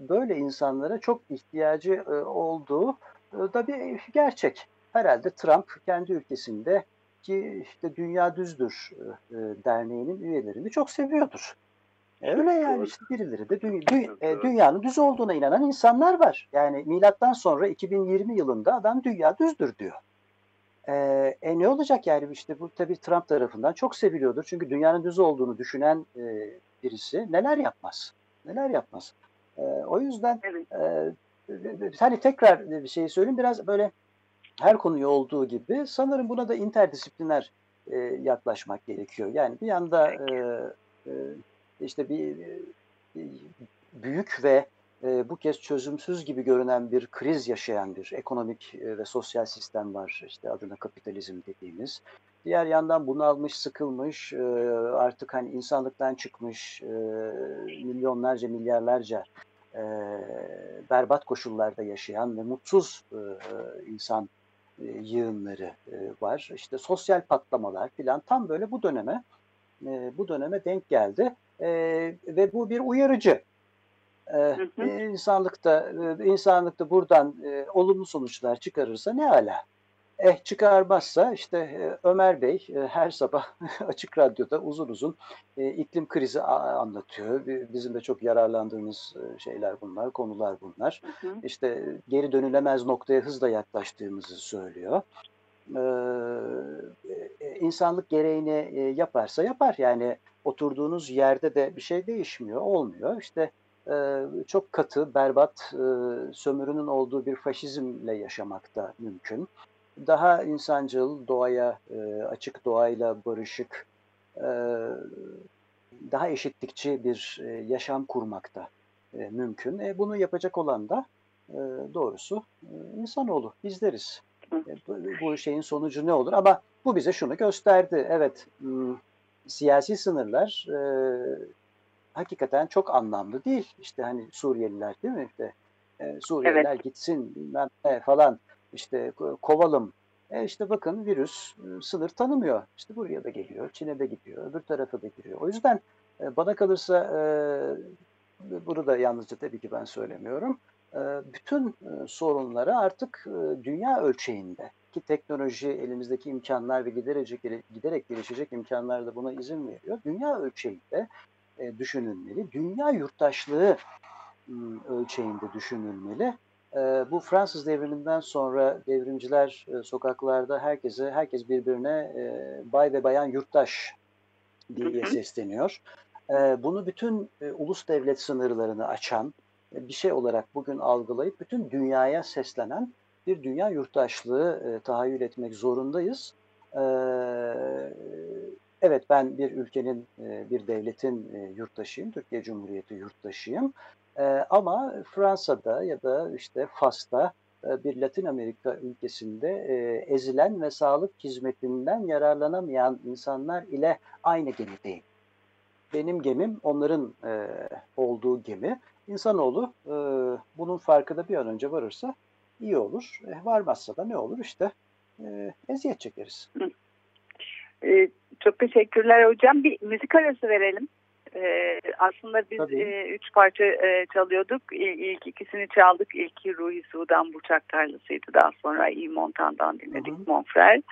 böyle insanlara çok ihtiyacı e, olduğu e, da bir gerçek. Herhalde Trump kendi ülkesinde ki işte Dünya Düzdür e, derneğinin üyelerini çok seviyordur. Öyle yani işte birileri de dü dü e, dünyanın düz olduğuna inanan insanlar var. Yani milattan sonra 2020 yılında adam dünya düzdür diyor. E, e ne olacak yani işte bu tabii Trump tarafından çok seviliyordur. Çünkü dünyanın düz olduğunu düşünen e, birisi neler yapmaz? Neler yapmaz? E, o yüzden e, hani tekrar bir şey söyleyeyim biraz böyle her konuyu olduğu gibi sanırım buna da interdisipliner e, yaklaşmak gerekiyor. Yani bir yanda e, e, işte bir, bir büyük ve e, bu kez çözümsüz gibi görünen bir kriz yaşayan bir ekonomik e, ve sosyal sistem var. İşte adına kapitalizm dediğimiz. Diğer yandan bunalmış, sıkılmış, e, artık hani insanlıktan çıkmış e, milyonlarca, milyarlarca e, berbat koşullarda yaşayan ve mutsuz insan yığınları var. İşte sosyal patlamalar filan tam böyle bu döneme bu döneme denk geldi ve bu bir uyarıcı. Hı hı. İnsanlıkta insanlıkta buradan olumlu sonuçlar çıkarırsa ne ala. Eh çıkarmazsa işte Ömer Bey her sabah açık radyoda uzun uzun iklim krizi anlatıyor. Bizim de çok yararlandığımız şeyler bunlar, konular bunlar. Hı hı. İşte geri dönülemez noktaya hızla yaklaştığımızı söylüyor. e, insanlık gereğini yaparsa yapar. Yani oturduğunuz yerde de bir şey değişmiyor, olmuyor. İşte çok katı, berbat, sömürünün olduğu bir faşizmle yaşamak da mümkün. Daha insancıl, doğaya açık, doğayla barışık, daha eşitlikçi bir yaşam kurmak da mümkün. E, bunu yapacak olan da doğrusu insanoğlu, bizleriz. Bu şeyin sonucu ne olur? Ama bu bize şunu gösterdi. Evet, siyasi sınırlar hakikaten çok anlamlı değil. İşte hani Suriyeliler değil mi? İşte Suriyeliler evet. gitsin bilmem ne falan. İşte kovalım e işte bakın virüs e, sınır tanımıyor. İşte buraya da geliyor, Çin'e de gidiyor, öbür tarafa da giriyor. O yüzden e, bana kalırsa e, bunu da yalnızca tabii ki ben söylemiyorum. E, bütün e, sorunları artık e, dünya ölçeğinde ki teknoloji elimizdeki imkanlar ve giderek, giderek gelişecek imkanlar da buna izin veriyor. Dünya ölçeğinde e, düşünülmeli. Dünya yurttaşlığı ölçeğinde düşünülmeli e, bu Fransız devriminden sonra devrimciler e, sokaklarda herkese, herkes birbirine bay ve bayan yurttaş diye sesleniyor. Bunu bütün ulus devlet sınırlarını açan bir şey olarak bugün algılayıp bütün dünyaya seslenen bir dünya yurttaşlığı tahayyül etmek zorundayız. Evet ben bir ülkenin, e, bir devletin e, yurttaşıyım, Türkiye Cumhuriyeti yurttaşıyım. E, ama Fransa'da ya da işte Fas'ta bir Latin Amerika ülkesinde ezilen ve sağlık hizmetinden yararlanamayan insanlar ile aynı gemideyim. Benim gemim onların olduğu gemi. İnsanoğlu bunun farkında bir an önce varırsa iyi olur. Varmazsa da ne olur işte eziyet çekeriz. E, çok teşekkürler hocam. Bir müzik arası verelim. Ee, aslında biz e, üç parça e, çalıyorduk. İlk ikisini çaldık. İlki Ruhi Sudan Burçak Tarlası'ydı. Daha sonra İyi Montan'dan dinledik Monfrel.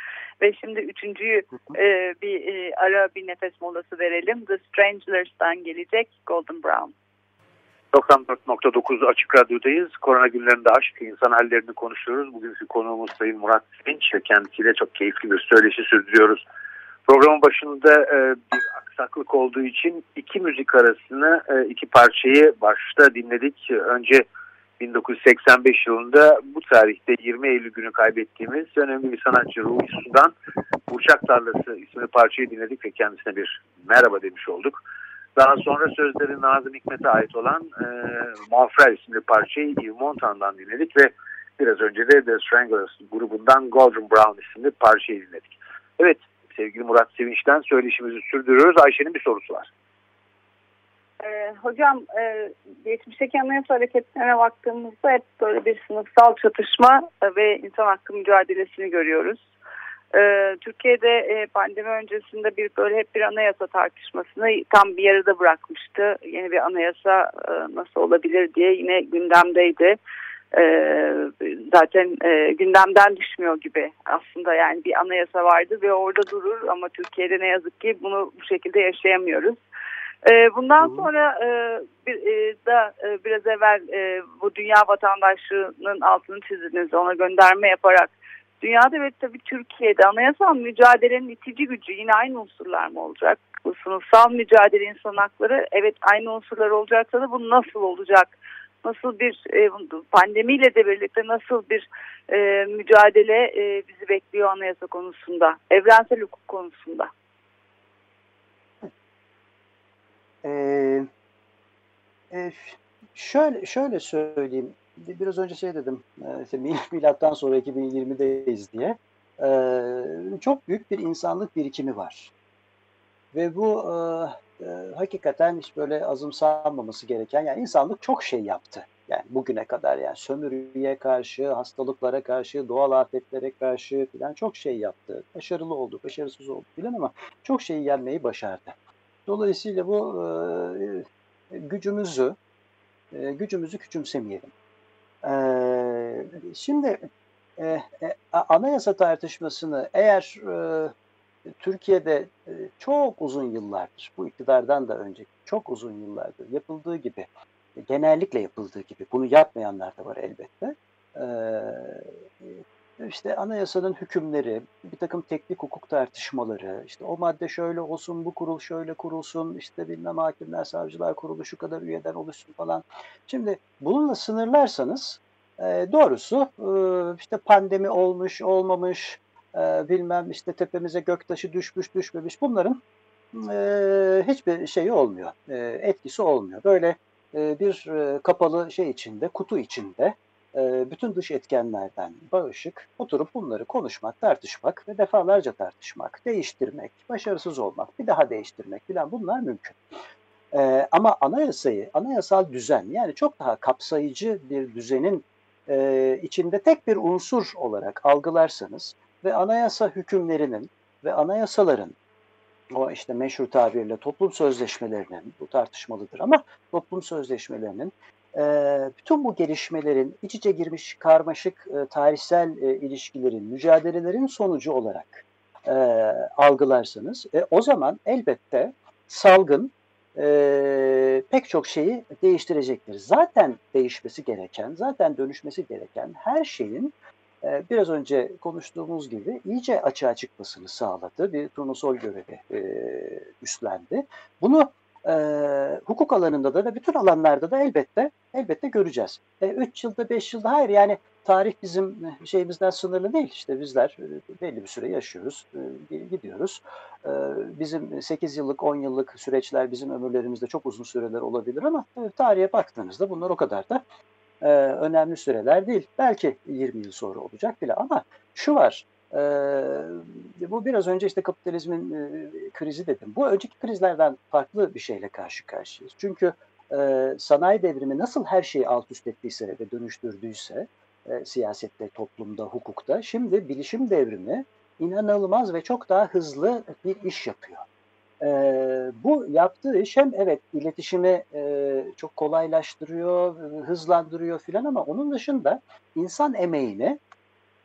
Ve şimdi üçüncüyü e, bir e, ara bir nefes molası verelim. The Strangers'tan gelecek Golden Brown. 94.9 Açık Radyo'dayız. Korona günlerinde aşk insan hallerini konuşuyoruz. Bugünkü konuğumuz Sayın Murat Sevinç ve kendisiyle çok keyifli bir söyleşi sürdürüyoruz. Programın başında e, bir aksaklık olduğu için iki müzik arasını e, iki parçayı başta dinledik. Önce 1985 yılında bu tarihte 20 Eylül günü kaybettiğimiz önemli bir sanatçı Ruhi Sudan Burçak Tarlası isimli parçayı dinledik ve kendisine bir merhaba demiş olduk. Daha sonra sözleri Nazım Hikmet'e ait olan e, Malfrey isimli parçayı Yves Montan'dan dinledik ve biraz önce de The Stranglers grubundan Golden Brown isimli parçayı dinledik. Evet sevgili Murat Sevinç'ten söyleşimizi sürdürüyoruz. Ayşe'nin bir sorusu var. Ee, hocam e, geçmişteki anayasa hareketlerine baktığımızda hep böyle bir sınıfsal çatışma ve insan hakkı mücadelesini görüyoruz. Ee, Türkiye'de e, pandemi öncesinde bir böyle hep bir anayasa tartışmasını tam bir yarıda bırakmıştı. Yeni bir anayasa e, nasıl olabilir diye yine gündemdeydi e, zaten e, gündemden düşmüyor gibi aslında yani bir anayasa vardı ve orada durur ama Türkiye'de ne yazık ki bunu bu şekilde yaşayamıyoruz. E, bundan sonra e, bir, e, da e, biraz evvel e, bu dünya vatandaşlığının altını çizdiniz ona gönderme yaparak dünyada ve tabii Türkiye'de anayasal mücadelenin itici gücü yine aynı unsurlar mı olacak? Bu sınıfsal mücadele insan hakları evet aynı unsurlar olacaksa da bu nasıl olacak? Nasıl bir e, pandemiyle de birlikte nasıl bir e, mücadele e, bizi bekliyor anayasa konusunda, evrensel hukuk konusunda? Ee, şöyle şöyle söyleyeyim. Biraz önce şey dedim. İşte milattan sonra 2020'deyiz diye. Ee, çok büyük bir insanlık birikimi var. Ve bu e, e, hakikaten hiç böyle azımsanmaması gereken yani insanlık çok şey yaptı. Yani bugüne kadar yani sömürüye karşı, hastalıklara karşı, doğal afetlere karşı filan çok şey yaptı. Başarılı oldu, başarısız oldu filan ama çok şeyi yenmeyi başardı. Dolayısıyla bu e, gücümüzü e, gücümüzü küçümsemeyelim. E, şimdi e, e, anayasa tartışmasını eğer e, Türkiye'de e, çok uzun yıllardır, bu iktidardan da önce çok uzun yıllardır yapıldığı gibi, genellikle yapıldığı gibi, bunu yapmayanlar da var elbette. E, işte anayasanın hükümleri, bir takım teknik hukuk tartışmaları, işte o madde şöyle olsun, bu kurul şöyle kurulsun, işte bilmem hakimler, savcılar kurulu şu kadar üyeden oluşsun falan. Şimdi bununla sınırlarsanız e, doğrusu e, işte pandemi olmuş, olmamış, e, bilmem işte tepemize göktaşı düşmüş, düşmemiş bunların e, hiçbir şeyi olmuyor, e, etkisi olmuyor. Böyle e, bir e, kapalı şey içinde, kutu içinde e, bütün dış etkenlerden bağışık oturup bunları konuşmak, tartışmak ve defalarca tartışmak, değiştirmek, başarısız olmak, bir daha değiştirmek filan bunlar mümkün. E, ama anayasayı, anayasal düzen yani çok daha kapsayıcı bir düzenin e, içinde tek bir unsur olarak algılarsanız ve anayasa hükümlerinin ve anayasaların o işte meşhur tabirle toplum sözleşmelerinin, bu tartışmalıdır ama toplum sözleşmelerinin bütün bu gelişmelerin iç içe girmiş karmaşık tarihsel ilişkilerin, mücadelelerin sonucu olarak algılarsanız o zaman elbette salgın pek çok şeyi değiştirecektir. Zaten değişmesi gereken, zaten dönüşmesi gereken her şeyin biraz önce konuştuğumuz gibi iyice açığa çıkmasını sağladı. Bir turnusol görevi üstlendi. Bunu e, hukuk alanında da ve bütün alanlarda da elbette elbette göreceğiz. 3 e, yılda 5 yılda hayır yani tarih bizim şeyimizden sınırlı değil. İşte bizler belli bir süre yaşıyoruz, gidiyoruz. E, bizim 8 yıllık, 10 yıllık süreçler bizim ömürlerimizde çok uzun süreler olabilir ama tarihe baktığınızda bunlar o kadar da e, önemli süreler değil. Belki 20 yıl sonra olacak bile ama şu var, e, bu biraz önce işte kapitalizmin e, krizi dedim. Bu önceki krizlerden farklı bir şeyle karşı karşıyayız. Çünkü e, sanayi devrimi nasıl her şeyi alt üst ettiyse ve dönüştürdüyse e, siyasette, toplumda, hukukta şimdi bilişim devrimi inanılmaz ve çok daha hızlı bir iş yapıyor. E, bu yaptığı iş hem evet iletişimi e, çok kolaylaştırıyor, hızlandırıyor filan ama onun dışında insan emeğini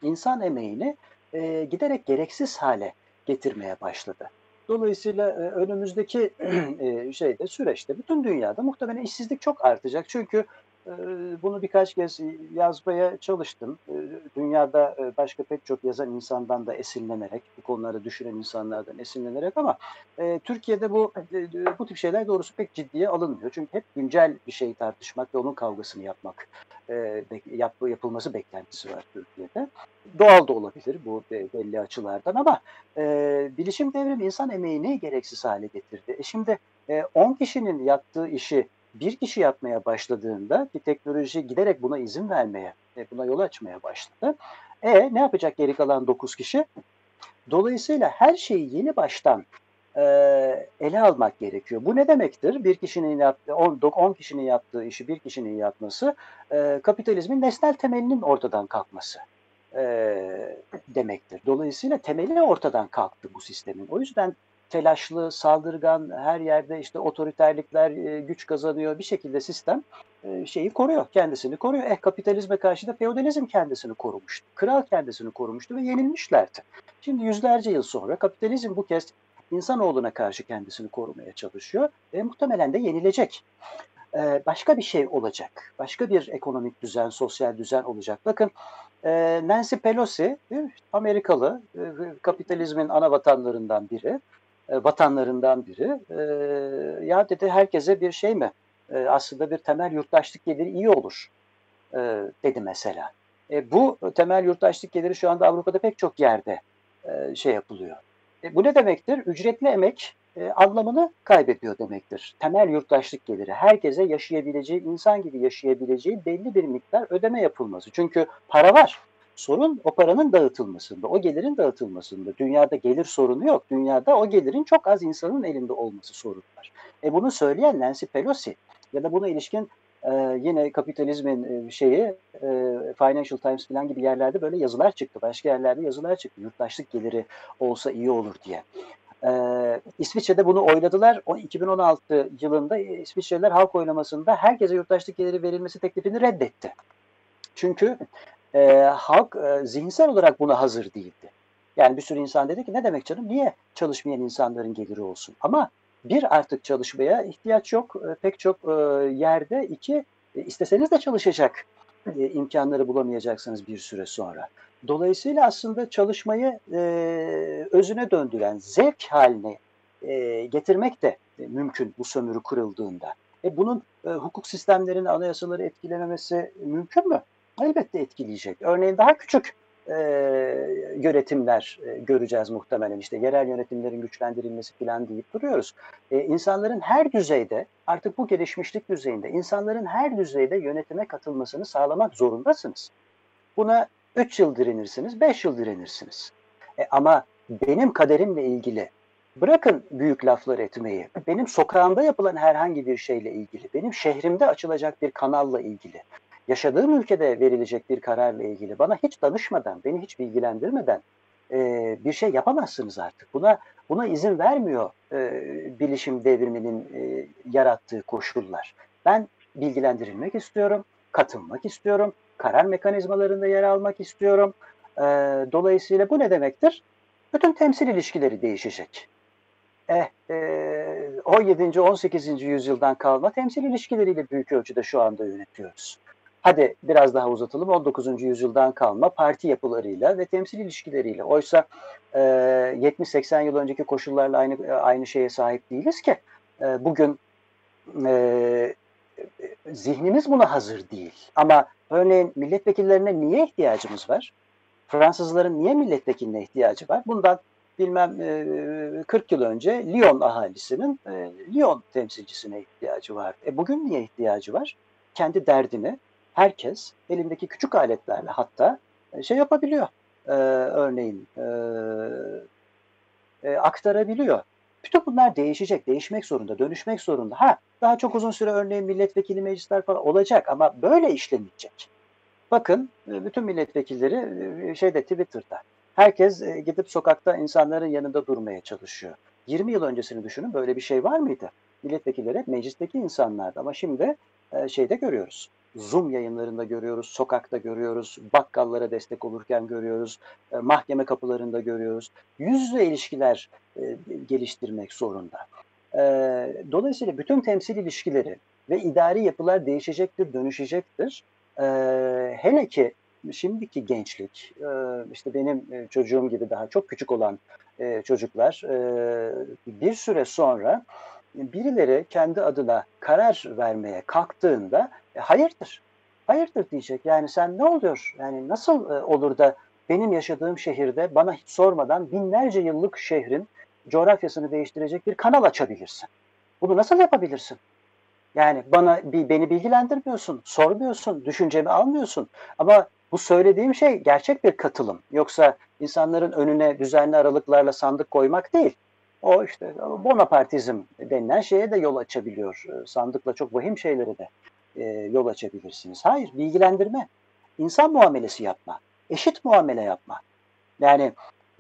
insan emeğini e, giderek gereksiz hale getirmeye başladı. Dolayısıyla e, önümüzdeki e, şeyde süreçte bütün dünyada muhtemelen işsizlik çok artacak. Çünkü bunu birkaç kez yazmaya çalıştım. E, dünyada e, başka pek çok yazan insandan da esinlenerek, bu konuları düşünen insanlardan esinlenerek ama e, Türkiye'de bu e, bu tip şeyler doğrusu pek ciddiye alınmıyor. Çünkü hep güncel bir şey tartışmak ve onun kavgasını yapmak yap, yapılması beklentisi var Türkiye'de. Doğal da olabilir bu belli açılardan ama bilişim devrimi insan emeğini gereksiz hale getirdi. Şimdi 10 e, kişinin yaptığı işi bir kişi yapmaya başladığında ki teknoloji giderek buna izin vermeye, buna yol açmaya başladı. E ne yapacak geri kalan 9 kişi? Dolayısıyla her şeyi yeni baştan e, ele almak gerekiyor. Bu ne demektir? Bir kişinin yaptığı, 10, 10 kişinin yaptığı işi bir kişinin yapması, e, kapitalizmin nesnel temelinin ortadan kalkması e, demektir. Dolayısıyla temeli ortadan kalktı bu sistemin. O yüzden telaşlı, saldırgan, her yerde işte otoriterlikler e, güç kazanıyor. Bir şekilde sistem e, şeyi koruyor, kendisini koruyor. Eh kapitalizme karşı da feodalizm kendisini korumuştu. Kral kendisini korumuştu ve yenilmişlerdi. Şimdi yüzlerce yıl sonra kapitalizm bu kez insanoğluna karşı kendisini korumaya çalışıyor ve muhtemelen de yenilecek. Ee, başka bir şey olacak. Başka bir ekonomik düzen, sosyal düzen olacak. Bakın e, Nancy Pelosi Amerikalı, e, kapitalizmin ana vatanlarından biri, e, vatanlarından biri. Ya dedi herkese bir şey mi? Aslında bir temel yurttaşlık geliri iyi olur dedi mesela. Bu temel yurttaşlık geliri şu anda Avrupa'da pek çok yerde şey yapılıyor. Bu ne demektir? Ücretli emek e, anlamını kaybediyor demektir. Temel yurttaşlık geliri, herkese yaşayabileceği, insan gibi yaşayabileceği belli bir miktar ödeme yapılması. Çünkü para var. Sorun o paranın dağıtılmasında, o gelirin dağıtılmasında. Dünyada gelir sorunu yok. Dünyada o gelirin çok az insanın elinde olması sorun var. E bunu söyleyen Nancy Pelosi ya da buna ilişkin ee, yine kapitalizmin e, şeyi e, Financial Times falan gibi yerlerde böyle yazılar çıktı. Başka yerlerde yazılar çıktı. Yurttaşlık geliri olsa iyi olur diye. Ee, İsviçre'de bunu oyladılar. O 2016 yılında İsviçreliler halk oylamasında herkese yurttaşlık geliri verilmesi teklifini reddetti. Çünkü e, halk e, zihinsel olarak buna hazır değildi. Yani bir sürü insan dedi ki ne demek canım niye çalışmayan insanların geliri olsun? Ama bir artık çalışmaya ihtiyaç yok e, pek çok e, yerde. İki e, isteseniz de çalışacak imkanları bulamayacaksınız bir süre sonra. Dolayısıyla aslında çalışmayı e, özüne döndüren, zevk haline e, getirmek de e, mümkün bu sömürü kırıldığında. E bunun e, hukuk sistemlerini, anayasaları etkilememesi mümkün mü? Elbette etkileyecek. Örneğin daha küçük e, yönetimler e, göreceğiz muhtemelen. İşte yerel yönetimlerin güçlendirilmesi falan deyip duruyoruz. E, insanların her düzeyde, artık bu gelişmişlik düzeyinde, insanların her düzeyde yönetime katılmasını sağlamak zorundasınız. Buna 3 yıl direnirsiniz, 5 yıl direnirsiniz. E, ama benim kaderimle ilgili Bırakın büyük laflar etmeyi. Benim sokağımda yapılan herhangi bir şeyle ilgili, benim şehrimde açılacak bir kanalla ilgili, yaşadığım ülkede verilecek bir kararla ilgili bana hiç danışmadan, beni hiç bilgilendirmeden e, bir şey yapamazsınız artık. Buna buna izin vermiyor e, bilişim devriminin e, yarattığı koşullar. Ben bilgilendirilmek istiyorum, katılmak istiyorum, karar mekanizmalarında yer almak istiyorum. E, dolayısıyla bu ne demektir? Bütün temsil ilişkileri değişecek. Eh, e, 17. 18. yüzyıldan kalma temsil ilişkileriyle büyük ölçüde şu anda yönetiyoruz. Hadi biraz daha uzatalım 19. yüzyıldan kalma parti yapılarıyla ve temsil ilişkileriyle. Oysa e, 70-80 yıl önceki koşullarla aynı aynı şeye sahip değiliz ki. E, bugün e, zihnimiz buna hazır değil. Ama örneğin milletvekillerine niye ihtiyacımız var? Fransızların niye milletvekiline ihtiyacı var? Bundan bilmem 40 yıl önce Lyon ahalisinin Lyon temsilcisine ihtiyacı var. E bugün niye ihtiyacı var? Kendi derdini herkes elindeki küçük aletlerle hatta şey yapabiliyor. Örneğin aktarabiliyor. Bütün bunlar değişecek, değişmek zorunda, dönüşmek zorunda. Ha, daha çok uzun süre örneğin milletvekili meclisler falan olacak ama böyle işlemeyecek. Bakın bütün milletvekilleri şeyde Twitter'da Herkes e, gidip sokakta insanların yanında durmaya çalışıyor. 20 yıl öncesini düşünün böyle bir şey var mıydı? Milletvekilleri hep meclisteki insanlardı ama şimdi e, şeyde görüyoruz. Zoom yayınlarında görüyoruz, sokakta görüyoruz, bakkallara destek olurken görüyoruz, e, mahkeme kapılarında görüyoruz. Yüz yüze ilişkiler geliştirmek zorunda. Dolayısıyla bütün temsil ilişkileri ve idari yapılar değişecektir, dönüşecektir. Hele ki şimdiki gençlik, e, işte benim e, çocuğum gibi daha çok küçük olan e, çocuklar bir süre sonra birileri kendi adına karar vermeye kalktığında hayırdır, hayırdır diyecek. Yani sen ne oluyor? Yani nasıl olur da benim yaşadığım şehirde bana hiç sormadan binlerce yıllık şehrin coğrafyasını değiştirecek bir kanal açabilirsin? Bunu nasıl yapabilirsin? Yani bana beni bilgilendirmiyorsun, sormuyorsun, düşüncemi almıyorsun. Ama bu söylediğim şey gerçek bir katılım. Yoksa insanların önüne düzenli aralıklarla sandık koymak değil. O işte Bonapartizm denilen şeye de yol açabiliyor. Ee, sandıkla çok vahim şeylere de e, yol açabilirsiniz. Hayır, bilgilendirme. İnsan muamelesi yapma. Eşit muamele yapma. Yani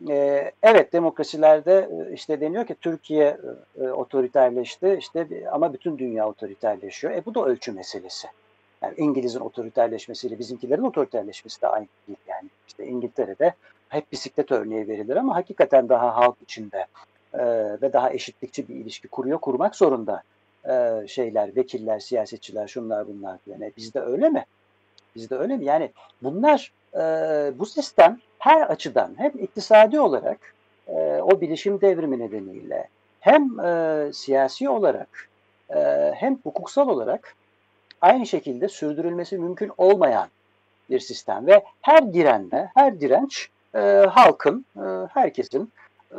e, evet demokrasilerde e, işte deniyor ki Türkiye e, otoriterleşti işte ama bütün dünya otoriterleşiyor. E bu da ölçü meselesi. Yani İngiliz'in otoriterleşmesiyle bizimkilerin otoriterleşmesi de aynı değil. Yani işte İngiltere'de hep bisiklet örneği verilir ama hakikaten daha halk içinde e, ve daha eşitlikçi bir ilişki kuruyor, kurmak zorunda e, şeyler, vekiller, siyasetçiler, şunlar bunlar. Yani bizde öyle mi? Bizde öyle mi? Yani bunlar e, bu sistem her açıdan hem iktisadi olarak e, o bilişim devrimi nedeniyle hem e, siyasi olarak e, hem hukuksal olarak aynı şekilde sürdürülmesi mümkün olmayan bir sistem ve her direnme, her direnç e, halkın, e, herkesin e,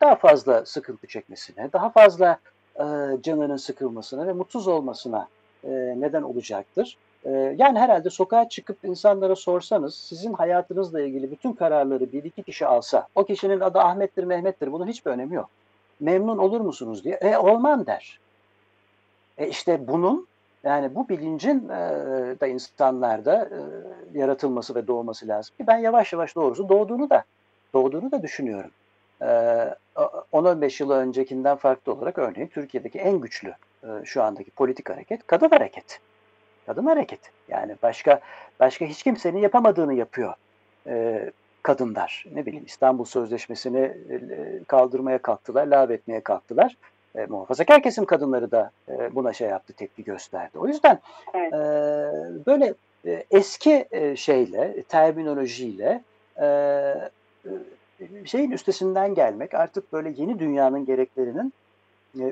daha fazla sıkıntı çekmesine, daha fazla e, canının sıkılmasına ve mutsuz olmasına e, neden olacaktır. E, yani herhalde sokağa çıkıp insanlara sorsanız sizin hayatınızla ilgili bütün kararları bir iki kişi alsa, o kişinin adı Ahmet'tir, Mehmet'tir bunun hiçbir önemi yok. Memnun olur musunuz diye, e olmam der. E işte bunun yani bu bilincin da insanlarda yaratılması ve doğması lazım ben yavaş yavaş doğrusu doğduğunu da doğduğunu da düşünüyorum. E, 10-15 yıl öncekinden farklı olarak örneğin Türkiye'deki en güçlü e, şu andaki politik hareket kadın hareket. Kadın hareket. Yani başka başka hiç kimsenin yapamadığını yapıyor e, kadınlar. Ne bileyim İstanbul Sözleşmesi'ni e, kaldırmaya kalktılar, lağvetmeye kalktılar e, muhafazakar kesim kadınları da e, buna şey yaptı, tepki gösterdi. O yüzden evet. e, böyle e, eski e, şeyle, terminolojiyle şeyin üstesinden gelmek, artık böyle yeni dünyanın gereklerinin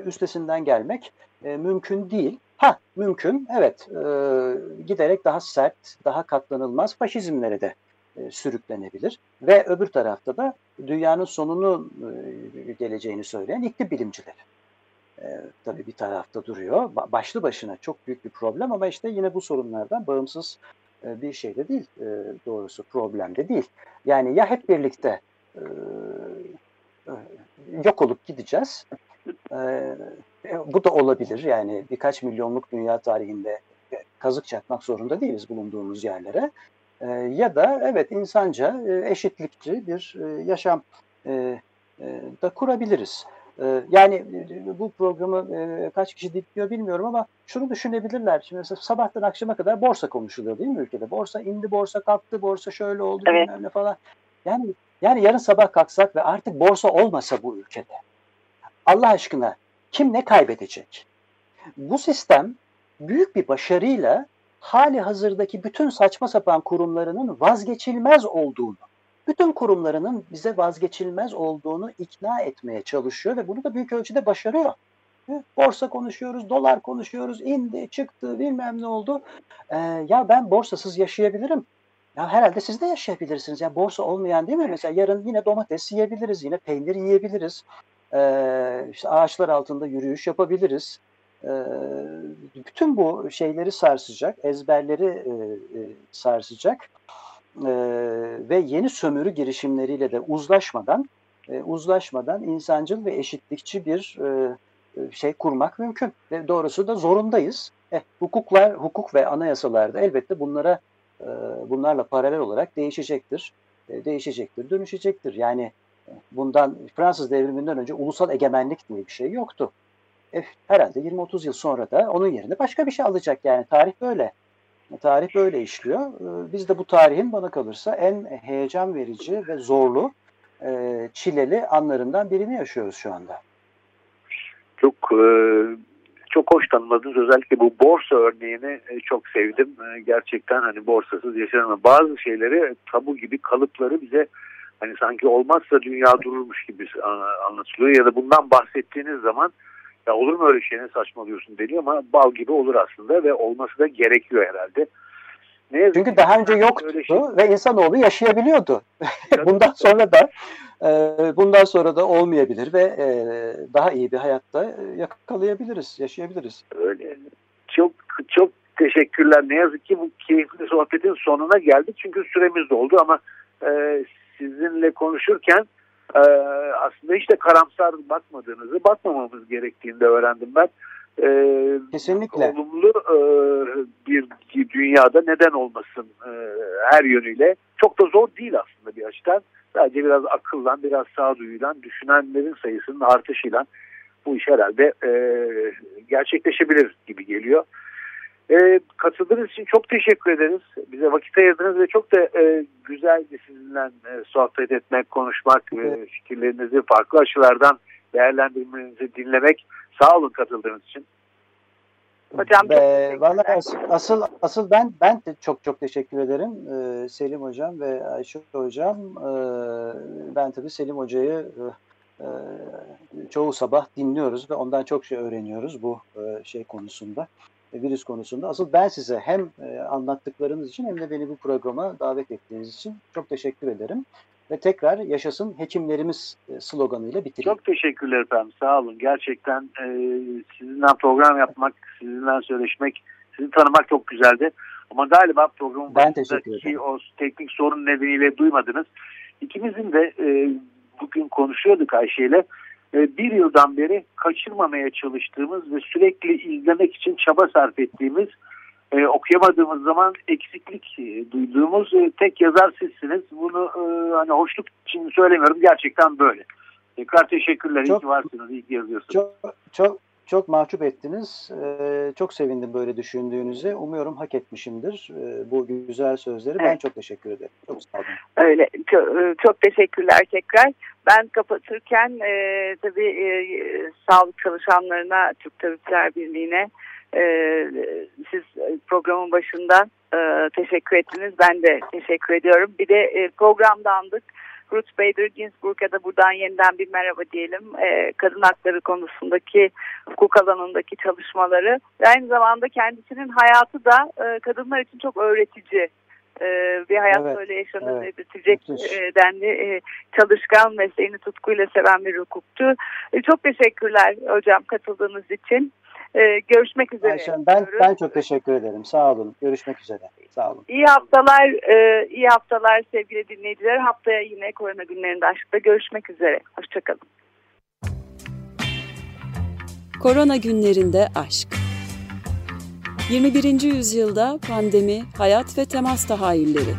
üstesinden gelmek mümkün değil. Ha mümkün, evet. giderek daha sert, daha katlanılmaz faşizmlere de sürüklenebilir. Ve öbür tarafta da dünyanın sonunu geleceğini söyleyen iklim bilimcileri e, tabii bir tarafta duruyor. Başlı başına çok büyük bir problem ama işte yine bu sorunlardan bağımsız e, bir şey de değil e, doğrusu problem de değil. Yani ya hep birlikte e, yok olup gideceğiz. E, e, bu da olabilir yani birkaç milyonluk dünya tarihinde kazık çakmak zorunda değiliz bulunduğumuz yerlere. E, ya da evet insanca e, eşitlikçi bir e, yaşam e, e, da kurabiliriz. Ee, yani e, bu programı e, kaç kişi dinliyor bilmiyorum ama şunu düşünebilirler. Şimdi mesela sabahtan akşama kadar borsa konuşuluyor değil mi ülkede? Borsa indi, borsa kalktı, borsa şöyle oldu evet. bilmem ne falan. Yani yani yarın sabah kalksak ve artık borsa olmasa bu ülkede Allah aşkına kim ne kaybedecek? Bu sistem büyük bir başarıyla hali hazırdaki bütün saçma sapan kurumlarının vazgeçilmez olduğunu bütün kurumlarının bize vazgeçilmez olduğunu ikna etmeye çalışıyor ve bunu da büyük ölçüde başarıyor. Borsa konuşuyoruz, dolar konuşuyoruz, indi, çıktı, bilmem ne oldu. Ee, ya ben borsasız yaşayabilirim. Ya herhalde siz de yaşayabilirsiniz. Yani borsa olmayan değil mi? Mesela yarın yine domates yiyebiliriz, yine peynir yiyebiliriz. Ee, işte ağaçlar altında yürüyüş yapabiliriz. Ee, bütün bu şeyleri sarsacak, ezberleri e, e, sarsacak e, ve yeni sömürü girişimleriyle de uzlaşmadan e, uzlaşmadan insancıl ve eşitlikçi bir e, şey kurmak mümkün. Ve doğrusu da zorundayız. Eh, hukuklar, hukuk ve anayasalarda elbette bunlara e, bunlarla paralel olarak değişecektir. E, değişecektir, dönüşecektir. Yani bundan Fransız devriminden önce ulusal egemenlik diye bir şey yoktu. E, herhalde 20-30 yıl sonra da onun yerine başka bir şey alacak yani. Tarih böyle. Tarih böyle işliyor. Biz de bu tarihin bana kalırsa en heyecan verici ve zorlu, e, çileli anlarından birini yaşıyoruz şu anda. Çok e, çok hoş tanımladınız. Özellikle bu borsa örneğini e, çok sevdim. Gerçekten hani borsasız yaşanamaz. Bazı şeyleri tabu gibi kalıpları bize hani sanki olmazsa dünya dururmuş gibi anlatılıyor ya da bundan bahsettiğiniz zaman ya olur mu öyle şey ne saçmalıyorsun deniyor ama bal gibi olur aslında ve olması da gerekiyor herhalde. Ne Çünkü daha önce yoktu şey... ve insanoğlu yaşayabiliyordu. bundan sonra da e, bundan sonra da olmayabilir ve e, daha iyi bir hayatta yakalayabiliriz, yaşayabiliriz. Öyle. Çok çok teşekkürler. Ne yazık ki bu keyifli sohbetin sonuna geldik çünkü süremiz doldu ama e, sizinle konuşurken e, aslında hiç de karamsar bakmadığınızı, bakmamamız gerektiğini de öğrendim ben. E, Kesinlikle. Olumlu e, bir dünyada neden olmasın e, her yönüyle. Çok da zor değil aslında bir açıdan. Sadece biraz akıllan, biraz sağduyuyla, düşünenlerin sayısının artışıyla bu iş herhalde e, gerçekleşebilir gibi geliyor. E, katıldığınız için çok teşekkür ederiz. Bize vakit ayırdınız ve çok da e, güzeldi sizinle e, sohbet etmek, konuşmak, evet. e, fikirlerinizi farklı açılardan değerlendirmenizi dinlemek. Sağ olun katıldığınız için. Hocam Be, vallahi asıl asıl ben ben de çok çok teşekkür ederim ee, Selim hocam ve Ayşe hocam. Ee, ben tabii Selim hocayı e, e, çoğu sabah dinliyoruz ve ondan çok şey öğreniyoruz bu e, şey konusunda virüs konusunda. Asıl ben size hem e, anlattıklarınız için hem de beni bu programa davet ettiğiniz için çok teşekkür ederim. Ve tekrar yaşasın hekimlerimiz e, sloganıyla bitireyim. Çok teşekkürler efendim. Sağ olun. Gerçekten e, sizinle program yapmak, sizinle söyleşmek, sizi tanımak çok güzeldi. Ama galiba programın ben başındaki o teknik sorun nedeniyle duymadınız. İkimizin de e, bugün konuşuyorduk Ayşe ile e, bir yıldan beri kaçırmamaya çalıştığımız ve sürekli izlemek için çaba sarf ettiğimiz e, okuyamadığımız zaman eksiklik e, duyduğumuz e, tek yazar sizsiniz. Bunu e, hani hoşluk için söylemiyorum gerçekten böyle. Tekrar teşekkürler. Çok, iyi ki varsınız. iyi ki yazıyorsunuz. Çok, çok, çok mahcup ettiniz. Ee, çok sevindim böyle düşündüğünüze. Umuyorum hak etmişimdir e, bu güzel sözleri. Evet. Ben çok teşekkür ederim. Çok sağ olun. Öyle. Çok, e, çok teşekkürler tekrar. Ben kapatırken e, tabii e, sağlık çalışanlarına, Türk Tabipler Birliği'ne E, siz programın başında e, teşekkür ettiniz. Ben de teşekkür ediyorum. Bir de e, programdandık. Ruth Bader Ginsburg'a da buradan yeniden bir merhaba diyelim. E, kadın hakları konusundaki hukuk alanındaki çalışmaları ve aynı zamanda kendisinin hayatı da e, kadınlar için çok öğretici e, bir hayat evet, böyle yaşanır evet. bitecek e, denli e, çalışkan mesleğini tutkuyla seven bir hukukçu. E, çok teşekkürler hocam katıldığınız için. Ee, görüşmek üzere. Ayşen, ben, ben çok teşekkür ederim. Sağ olun. Görüşmek üzere. Sağ olun. İyi haftalar, e, iyi haftalar sevgili dinleyiciler. Haftaya yine korona günlerinde aşkta görüşmek üzere. Hoşçakalın. Korona günlerinde aşk. 21. yüzyılda pandemi, hayat ve temas tahayyülleri.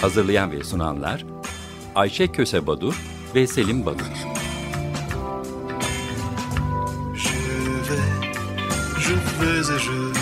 Hazırlayan ve sunanlar Ayşe Köse Badur ve Selim Badur. Je vais, je vais je